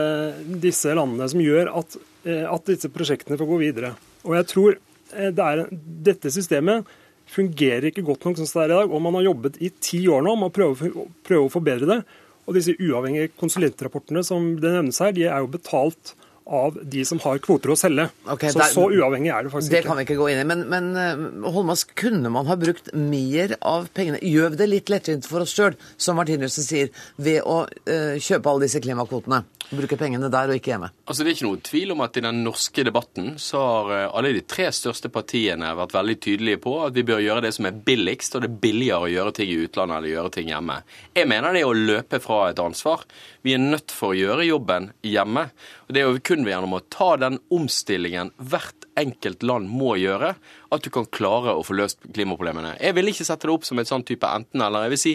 disse landene som gjør at, uh, at, disse prosjektene får gå videre. Og jeg tror det er, dette systemet fungerer ikke godt nok som det er i dag. Og man har jobbet i ti år nå med å prøve, prøve å forbedre det. Og disse uavhengige konsulentrapportene som det nevnes her, de er jo betalt av de som har kvoter å selge. Okay, så der, så uavhengig er det faktisk ikke. Det kan vi ikke gå inn i. Men, men Holmas, kunne man ha brukt mer av pengene? Gjør vi det litt lettvint for oss sjøl, som Martinussen sier, ved å uh, kjøpe alle disse klimakvotene? Bruke pengene der og ikke hjemme? Altså Det er ikke noen tvil om at i den norske debatten så har eh, alle de tre største partiene vært veldig tydelige på at vi bør gjøre det som er billigst, og det er billigere å gjøre ting i utlandet eller gjøre ting hjemme. Jeg mener det er å løpe fra et ansvar. Vi er nødt for å gjøre jobben hjemme. Og Det er jo kun gjennom å ta den omstillingen hvert enkelt land må gjøre, at du kan klare å få løst klimaproblemene. Jeg vil ikke sette det opp som et sånn type enten-eller. Jeg vil si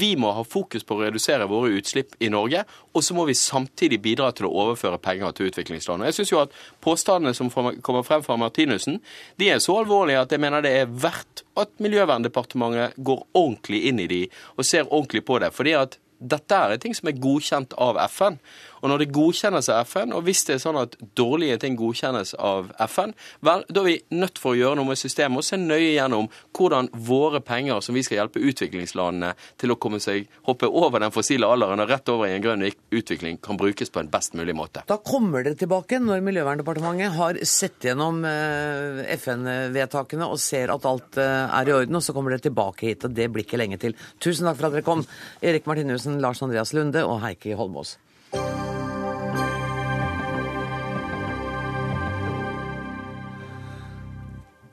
vi må ha fokus på å redusere våre utslipp i Norge, og så må vi samtidig bidra til å overføre penger til utviklingsland. Jeg syns jo at påstandene som kommer frem fra Martinussen, de er så alvorlige at jeg mener det er verdt at Miljøverndepartementet går ordentlig inn i de og ser ordentlig på det. fordi at dette er ting som er godkjent av FN. Og når det godkjennes av FN, og hvis det er sånn at dårlige ting godkjennes av FN, vel, da er vi nødt for å gjøre noe med systemet og se nøye gjennom hvordan våre penger som vi skal hjelpe utviklingslandene til å komme seg, hoppe over den fossile alderen og rett over i en grønn utvikling, kan brukes på en best mulig måte. Da kommer dere tilbake når Miljøverndepartementet har sett gjennom eh, FN-vedtakene og ser at alt eh, er i orden, og så kommer dere tilbake hit. og Det blir ikke lenge til. Tusen takk for at dere kom, Erik Martinussen, Lars Andreas Lunde og Heikki Holmås.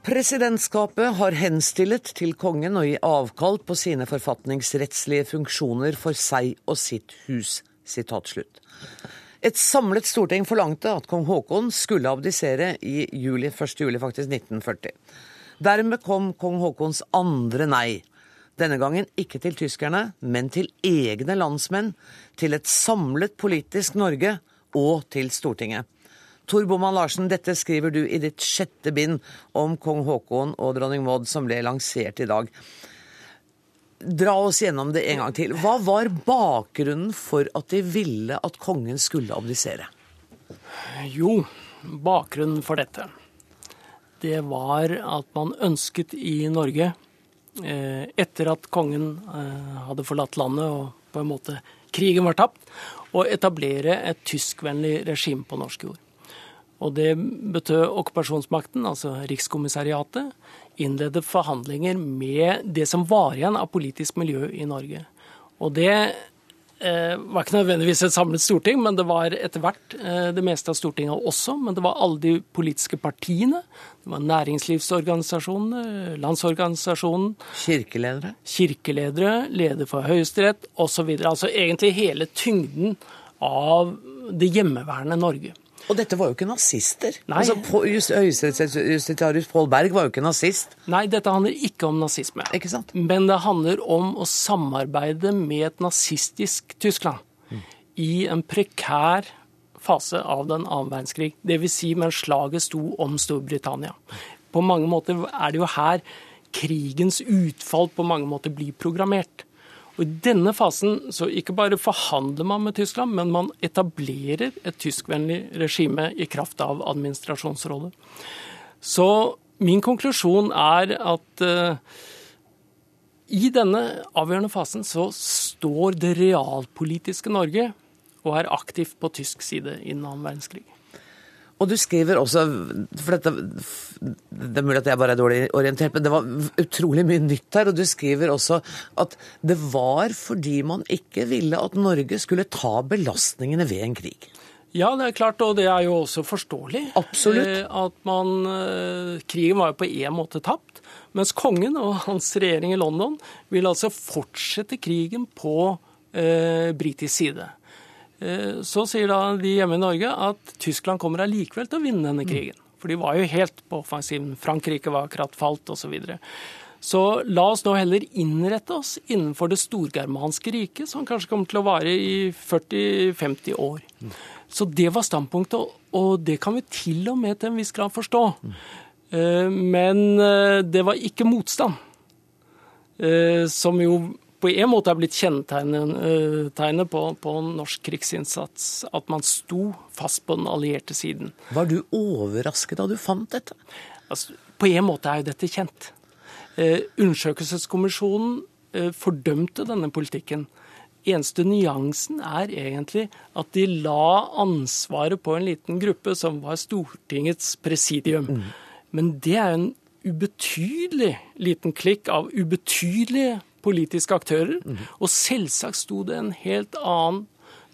Presidentskapet har henstillet til kongen å gi avkall på sine forfatningsrettslige funksjoner for seg og sitt hus. Et samlet storting forlangte at kong Haakon skulle abdisere i juli, 1. juli faktisk 1940. Dermed kom kong Haakons andre nei. Denne gangen ikke til tyskerne, men til egne landsmenn, til et samlet politisk Norge og til Stortinget. Tor Boman Larsen, dette skriver du i ditt sjette bind om kong Haakon og dronning Maud, som ble lansert i dag. dra oss gjennom det en gang til. Hva var bakgrunnen for at de ville at kongen skulle abdisere? Jo, bakgrunnen for dette, det var at man ønsket i Norge, eh, etter at kongen eh, hadde forlatt landet og på en måte krigen var tapt, å etablere et tyskvennlig regime på norsk jord. Og det betød okkupasjonsmakten, altså Rikskommissariatet, innledet forhandlinger med det som var igjen av politisk miljø i Norge. Og det eh, var ikke nødvendigvis et samlet storting, men det var etter hvert eh, det meste av Stortinget også. Men det var alle de politiske partiene. Det var næringslivsorganisasjonene, Landsorganisasjonen. Kirkeledere? Kirkeledere, leder for Høyesterett osv. Altså egentlig hele tyngden av det hjemmeværende Norge. Og dette var jo ikke nazister. Nei. Altså, Høyesterettsjustitiarius Pål Berg var jo ikke nazist. Nei, dette handler ikke om nazisme. Ikke sant? Men det handler om å samarbeide med et nazistisk Tyskland mm. i en prekær fase av den annen verdenskrig. Dvs. Si mens slaget sto om Storbritannia. På mange måter er det jo her krigens utfall på mange måter blir programmert. Og I denne fasen så ikke bare forhandler man med Tyskland, men man etablerer et tyskvennlig regime i kraft av administrasjonsrådet. Så min konklusjon er at uh, i denne avgjørende fasen så står det realpolitiske Norge og er aktivt på tysk side innen annen verdenskrig. Og du skriver også for dette, Det er mulig at jeg bare er dårlig orientert, men det var utrolig mye nytt her. Og du skriver også at det var fordi man ikke ville at Norge skulle ta belastningene ved en krig. Ja, det er klart, og det er jo også forståelig. Absolutt. Eh, at man, eh, Krigen var jo på én måte tapt, mens kongen og hans regjering i London vil altså fortsette krigen på eh, britisk side. Eh, så sier da de hjemme i Norge at Tyskland kommer allikevel til å vinne denne krigen. For de var jo helt på offensiven. Frankrike var akkurat falt osv. Så, videre. så la oss nå heller innrette oss innenfor det storgermanske riket, som kanskje kommer til å vare i 40-50 år. Så det var standpunktet, og det kan vi til og med til en viss grad forstå. Eh, men eh, det var ikke motstand, som jo på en måte er blitt kjennetegnet eh, på, på, norsk krigsinnsats. At man sto fast på den allierte siden. Var du overrasket da du fant dette? Altså, på en måte er jo dette kjent. Eh, undersøkelseskommisjonen eh, fordømte denne politikken. Eneste nyansen er egentlig at de la ansvaret på en liten gruppe som var Stortingets presidium. Mm. Men det er en ubetydelig liten klikk av ubetydelige politiske aktører. Mm. Og selvsagt sto det en helt annen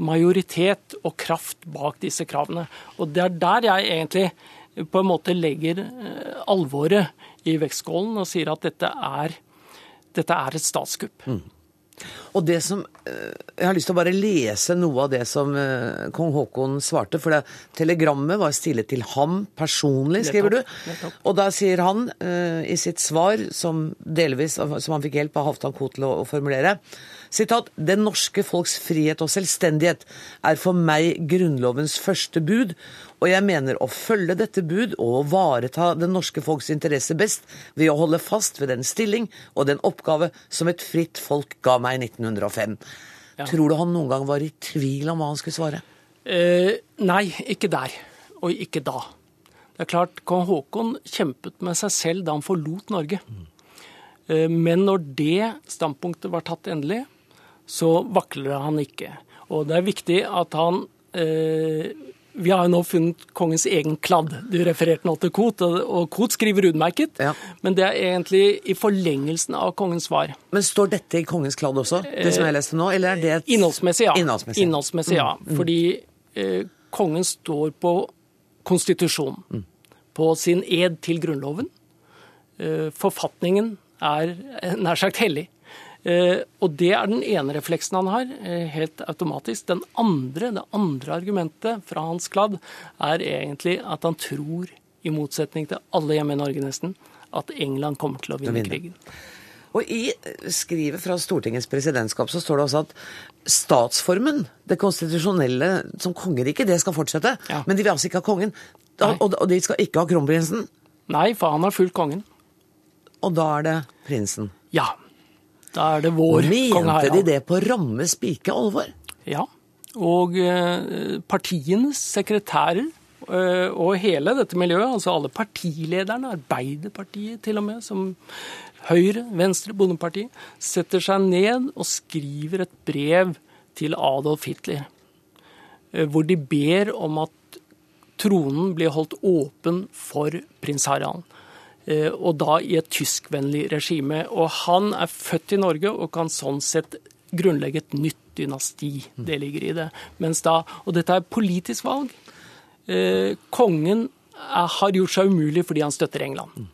majoritet og kraft bak disse kravene. Og det er der jeg egentlig på en måte legger eh, alvoret i vektskålen og sier at dette er, dette er et statskupp. Mm. Og det som, eh, Jeg har lyst til å bare lese noe av det som eh, kong Haakon svarte. For det, telegrammet var stilet til ham personlig, skriver du. Og da sier han eh, i sitt svar, som delvis som han fikk hjelp av Halvdan Koht til å, å formulere Sitat, Den norske folks frihet og selvstendighet er for meg Grunnlovens første bud, og jeg mener å følge dette bud og vareta den norske folks interesse best ved å holde fast ved den stilling og den oppgave som et fritt folk ga meg i 1905. Ja. Tror du han noen gang var i tvil om hva han skulle svare? Eh, nei, ikke der. Og ikke da. Det er klart, Kong Haakon kjempet med seg selv da han forlot Norge. Mm. Eh, men når det standpunktet var tatt endelig, så vakler han ikke. Og det er viktig at han eh, vi har jo nå funnet kongens egen kladd. Du refererte nå til Koht, og Koht skriver utmerket. Ja. Men det er egentlig i forlengelsen av kongens svar. Men står dette i kongens kladd også, det som jeg leste nå? Eller er det et... Innholdsmessig, ja. Innholdsmessig, Innholdsmessig, ja. Mm. Fordi eh, kongen står på konstitusjonen. Mm. På sin ed til Grunnloven. Eh, forfatningen er nær sagt hellig. Eh, og det er den ene refleksen han har, eh, helt automatisk. Den andre, det andre argumentet fra Hans Kladd er egentlig at han tror, i motsetning til alle hjemme i Norge nesten, at England kommer til å vinne, krigen. Og I skrivet fra Stortingets presidentskap så står det også at statsformen, det konstitusjonelle som kongeriket, det skal fortsette. Ja. Men de vil altså ikke ha kongen. Og, og de skal ikke ha kronprinsen. Nei, for han har fulgt kongen. Og da er det prinsen? Ja. Da er det vår Mente kong Harald. de det på ramme spike alvor? Ja. Og eh, partienes sekretærer eh, og hele dette miljøet, altså alle partilederne, Arbeiderpartiet til og med, som Høyre, Venstre, Bondepartiet, setter seg ned og skriver et brev til Adolf Hitler, eh, hvor de ber om at tronen blir holdt åpen for prins Harald. Eh, Og da i et tyskvennlig regime. Og han er født i Norge og kan sånn sett grunnlegge et nytt dynasti. Det ligger i det. Mens da, Og dette er politisk valg. Eh, kongen har gjort seg umulig fordi han støtter England.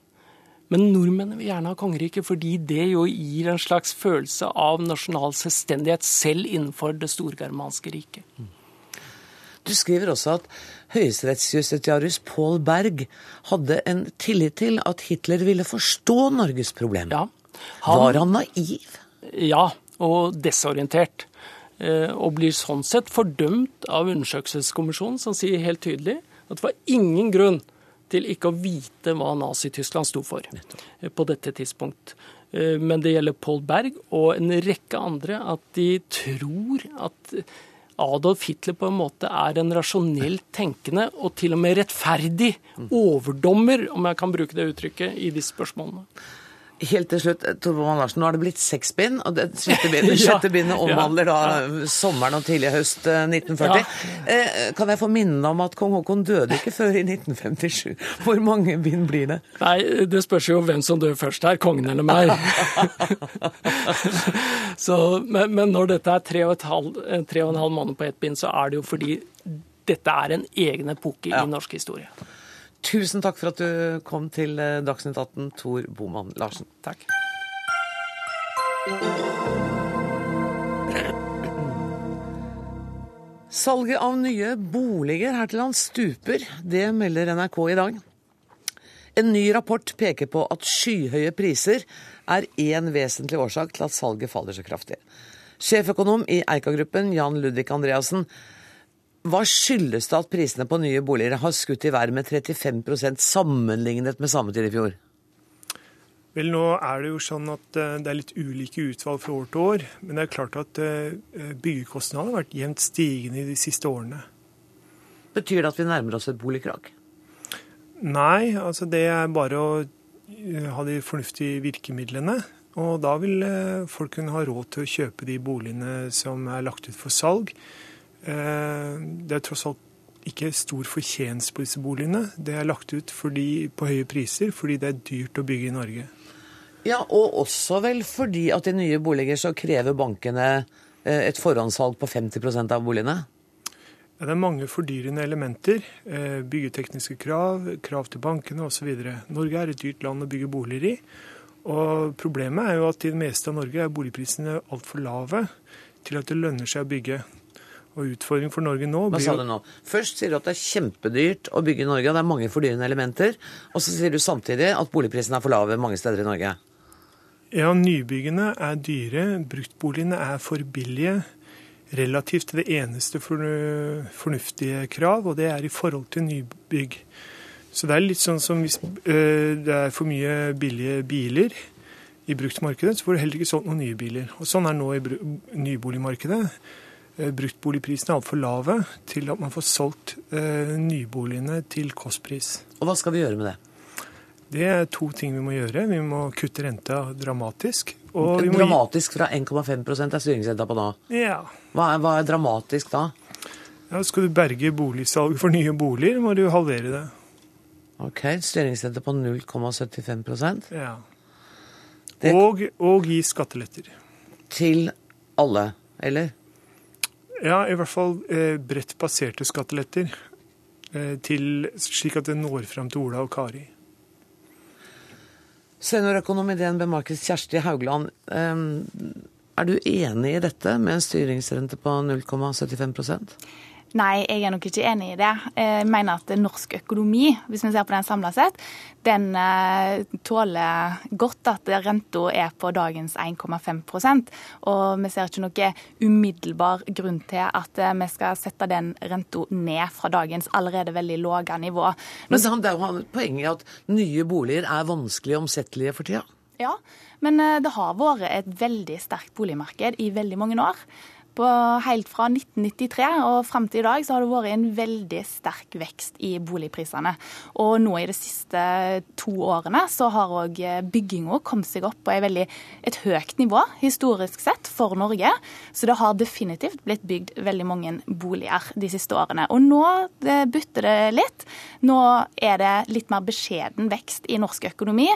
Men nordmennene vil gjerne ha kongeriket fordi det jo gir en slags følelse av nasjonal selvstendighet selv innenfor det storgermanske riket. Du skriver også at høyesterettsjustitiarius Paul Berg hadde en tillit til at Hitler ville forstå Norges problem. Han- Var han naiv? Ja, og desorientert. Eh, Og blir sånn sett fordømt av undersøkelseskommisjonen, som sier helt tydelig at det var ingen grunn til ikke å vite hva Nazi-Tyskland sto for eh, på dette tidspunkt. Eh, Men det gjelder Paul Berg og en rekke andre at de tror at Adolf Hitler på en måte er en rasjonelt tenkende og til og med rettferdig overdommer, om jeg kan bruke det uttrykket, i disse spørsmålene. Helt til slutt, Tor Boman Larsen, nå har det blitt seks bind, og det sjette bindet, Ja. bindet omhandler da sommeren og tidlig høst eh, 1940. Eh, Kan jeg få minne om at kong Haakon døde ikke før i 1957? Hvor mange bind blir det? Nei, det spørs jo hvem som dør først her, kongen eller meg. så, men, men når dette er tre og, halv, eh, tre og en halv måned på ett bind, så er det jo fordi dette er en egen epoke i norsk historie. Tusen takk for at du kom til eh, Dagsnytt 18, Tor Boman Larsen. Takk. Salget av nye boliger her til lands stuper. Det melder NRK i dag. En ny rapport peker på at skyhøye priser er én vesentlig årsak til at salget faller så kraftig. Sjeføkonom i Eika-gruppen, Jan Ludvig Andreassen. Hva skyldes det at prisene på nye boliger har skutt i været med 35% sammenlignet med samme tid i fjor? Vel, nå er det jo sånn at eh, det er litt ulike utvalg fra år til år. Men det er klart at eh, byggekostnadene har vært jevnt stigende i de siste årene. Betyr det at vi nærmer oss et boligkrak? Nei, altså det er bare å eh, ha de fornuftige virkemidlene. Og da vil folk kunne ha råd til å kjøpe de boligene som er lagt ut for salg. Eh, Det er tross alt ikke stor fortjeneste på disse boligene. Det er lagt ut fordi, på høye priser fordi det er dyrt å bygge i Norge. Ja, og også vel fordi at i nye boliger så krever bankene eh, et forhåndssalg på 50 av boligene? Ja, det er mange fordyrende elementer. eh, Byggetekniske krav, krav til bankene osv. Norge er et dyrt land å bygge boliger i. Og problemet er jo at i det meste av Norge er boligprisene altfor lave til at det lønner seg å bygge. Og utfordringen for Norge nå Hva sa du nå? Først sier du at det er kjempedyrt å bygge i Norge, og det er mange fordyrende elementer. Og så sier du samtidig at boligprisene er for lave mange steder i Norge. Ja, nybyggene er dyre, bruktboligene er for billige relativt til det eneste fornuftige krav, og det er i forhold til nybygg. Så det er litt sånn som hvis øh, det er for mye billige biler i bruktmarkedet, så får du heller ikke solgt noen nye biler. Og sånn er nå i nyboligmarkedet. Eh, Bruktboligprisene er altfor lave til at man får solgt eh, nyboligene til kostpris. Og hva skal vi gjøre med det? Det er to ting vi må gjøre. Vi må kutte renta dramatisk. Dramatisk fra 1,5% er styringsrenta på da? Ja. Hva er, hva er dramatisk da? Ja, skal du berge boligsalget for nye boliger, må du halvere det. Ok, styringsrente på 0,75% Ja. Og, og gi skatteletter. Til alle, eller? Ja, i hvert fall eh, bredt baserte skatteletter. Eh, til, slik at det når fram til Ola og Kari. Seniorøkonom i DNB Markets Kjersti Haugland, ehm, er du enig i dette med en styringsrente på 0,75 Nei, jeg er nok ikke enig i det. Jeg mener at norsk økonomi, hvis vi ser på den samla sett, den eh, tåler godt at renta er på dagens 1,5% Og vi ser ikke noe umiddelbar grunn til at eh, vi skal sette den renta ned fra dagens allerede veldig lave nivå. Men det er jo poenget at nye boliger er vanskelig omsettelige for tida. Ja, men eh, det har vært et veldig sterkt boligmarked i veldig mange år. På, helt fra 1993 og fram til i dag så har det vært en veldig sterk vekst i boligprisene. Og nå i de siste to årene så har òg bygginga kommet seg opp på et, veldig, et høyt nivå historisk sett for Norge. Så det har definitivt blitt bygd veldig mange boliger de siste årene. Og nå det bytter det litt. Nå er det litt mer beskjeden vekst i norsk økonomi.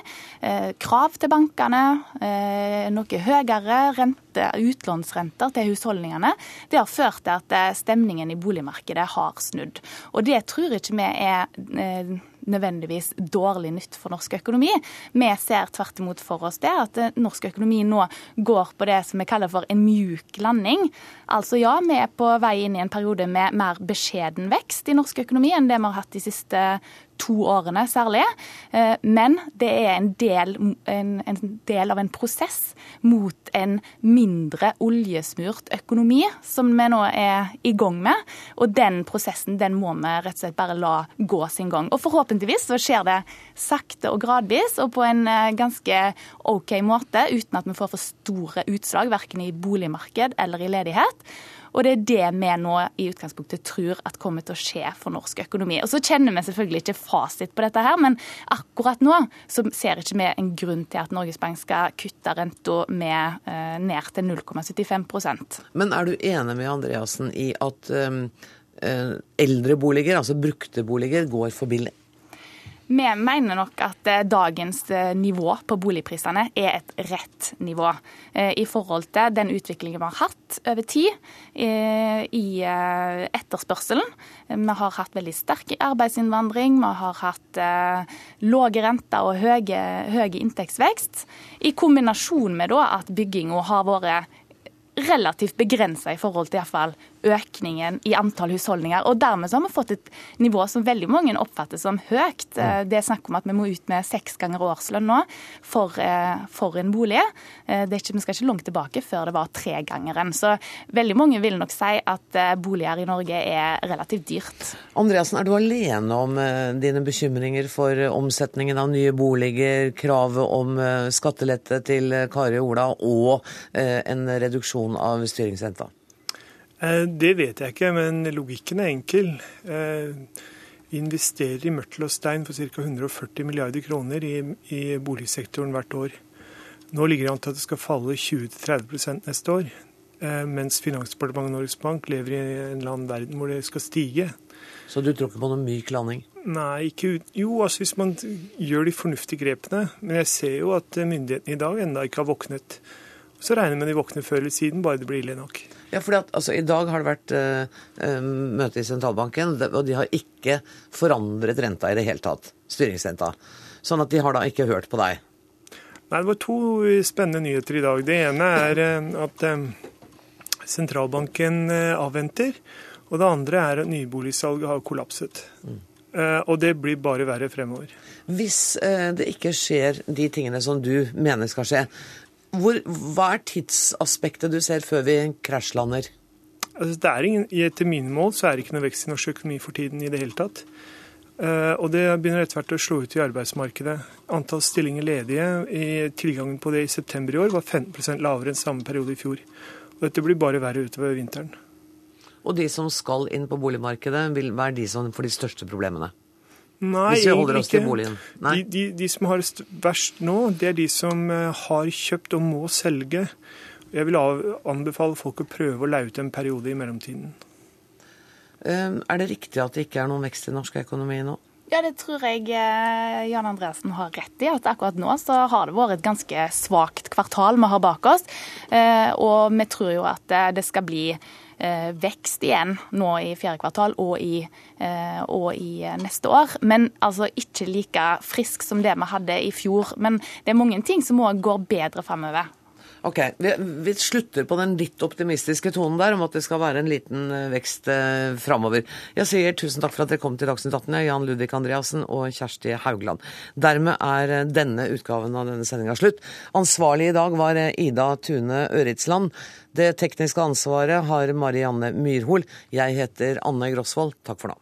Eh, krav til bankene, eh, noe høyere rente, utlånsrenter til husholdningene det har ført til at eh, stemningen i boligmarkedet har snudd. Og det tror ikke vi er eh, nødvendigvis dårlig nytt for norsk økonomi. Vi ser tvert imot for oss det at eh, norsk økonomi nå går på det som vi kaller for en mjuk landing. Altså ja, vi er på vei inn i en periode med mer beskjeden vekst i norsk økonomi enn det vi har hatt de siste to årene særlig. Eh, men det er en del, en, en del, av en prosess mot en mindre oljesmurt økonomi, som vi nå er i gang med. Og den prosessen den må vi rett og slett bare la gå sin gang. Og forhåpentligvis så skjer det sakte og gradvis og på en eh, ganske OK måte, uten at vi får for store utslag verken i boligmarked eller i ledighet. Og det er det vi nå i utgangspunktet tror at kommer til å skje for norsk økonomi. Og så kjenner vi selvfølgelig ikke fasit på dette her, men akkurat nå så ser ikke vi en grunn til at Norges Bank skal kutte renta med eh, ned til 0,75% Men er du enig med Andreassen i at eh, eldre boliger, altså brukte boliger, går for billig? Vi mener nok at eh, dagens eh, nivå på boligprisene er et rett nivå eh, i forhold til den utviklingen vi har hatt over tid i etterspørselen. Vi har hatt veldig sterk arbeidsinnvandring, vi har hatt lave renter og høye inntektsvekst. I kombinasjon med at bygginga har vært relativt begrensa i forhold til iallfall økningen i antall husholdninger. Og dermed så har vi fått et nivå som veldig mange oppfatter som høyt. Mm. Det er snakk om at vi må ut med seks ganger årslønn nå for, eh, for en bolig. Eh, ikke, vi skal ikke langt tilbake før det var tregangeren. Så veldig mange vil nok si at boliger i Norge er relativt dyrt. Andreassen, er du alene om dine bekymringer for omsetningen av nye boliger, kravet om skattelette til Kari og Ola og en reduksjon av styringsrenta? Eh, det vet jeg ikke, men logikken er enkel. Eh, vi investerer i mørtel og stein for ca. 140 milliarder kroner i, i, boligsektoren hvert år. Nå ligger det an til at det skal falle 20-30% neste år, eh, mens Finansdepartementet og Norges Bank lever i en eller annen verden hvor det skal stige. Så du tror ikke på noen myk landing? Nei, ikke ut... Jo, altså hvis man gjør de fornuftige grepene. Men jeg ser jo at myndighetene i dag ennå ikke har våknet. Så regner jeg med de våkner før eller siden, bare det blir ille nok. Ja, fordi at altså, I dag har det vært uh, møte i sentralbanken, og de har ikke forandret renta i det hele tatt. Styringsrenta. Sånn at de har da ikke hørt på deg. Nei, Det var to spennende nyheter i dag. Det ene er at um, sentralbanken avventer. Og det andre er at nyboligsalget har kollapset. Mm. Og det blir bare verre fremover. Hvis det ikke skjer de tingene som du mener skal skje, hvor, hva er tidsaspektet du ser før vi krasjlander? Altså, det er ingen, etter mine mål så er det ikke noe vekst i norsk økonomi for tiden i det hele tatt. Uh, og det begynner etter hvert å slå ut i arbeidsmarkedet. Antall stillinger ledige i tilgangen på det i september i år var 15% lavere enn samme periode i fjor. Og dette blir bare verre utover vinteren. Og de som skal inn på boligmarkedet, vil være de som får de største problemene? Nei, Hvis vi holder oss til boligen? Nei. De, de, de, som har det verst nå, det er de som eh, har kjøpt og må selge. Jeg vil anbefale folk å prøve å leie ut en periode i mellomtiden. Ehm, er det riktig at det ikke er noen vekst i norsk økonomi nå? Ja, det tror jeg eh, Jan Andreassen har rett i. At akkurat nå så har det vært et ganske svakt kvartal vi har bak oss. Eh, og vi tror jo at det skal bli vekst igjen nå i fjerde kvartal og i, eh, og i neste år. Men altså ikke like frisk som det vi hadde i fjor. Men det er mange ting som òg går bedre framover. Ok, vi, vi, slutter på den litt optimistiske tonen der om at det skal være en liten eh, vekst eh, framover. Jeg sier tusen takk for at dere kom til Dagsnytt 18, Jan Ludvig Andreassen og Kjersti Haugland. Dermed er eh, denne utgaven av denne sendinga slutt. Ansvarlig i dag var eh, Ida Tune Øritsland. Det tekniske ansvaret har Marianne Myrhol. Jeg heter Anne Grosvold. Takk for nå.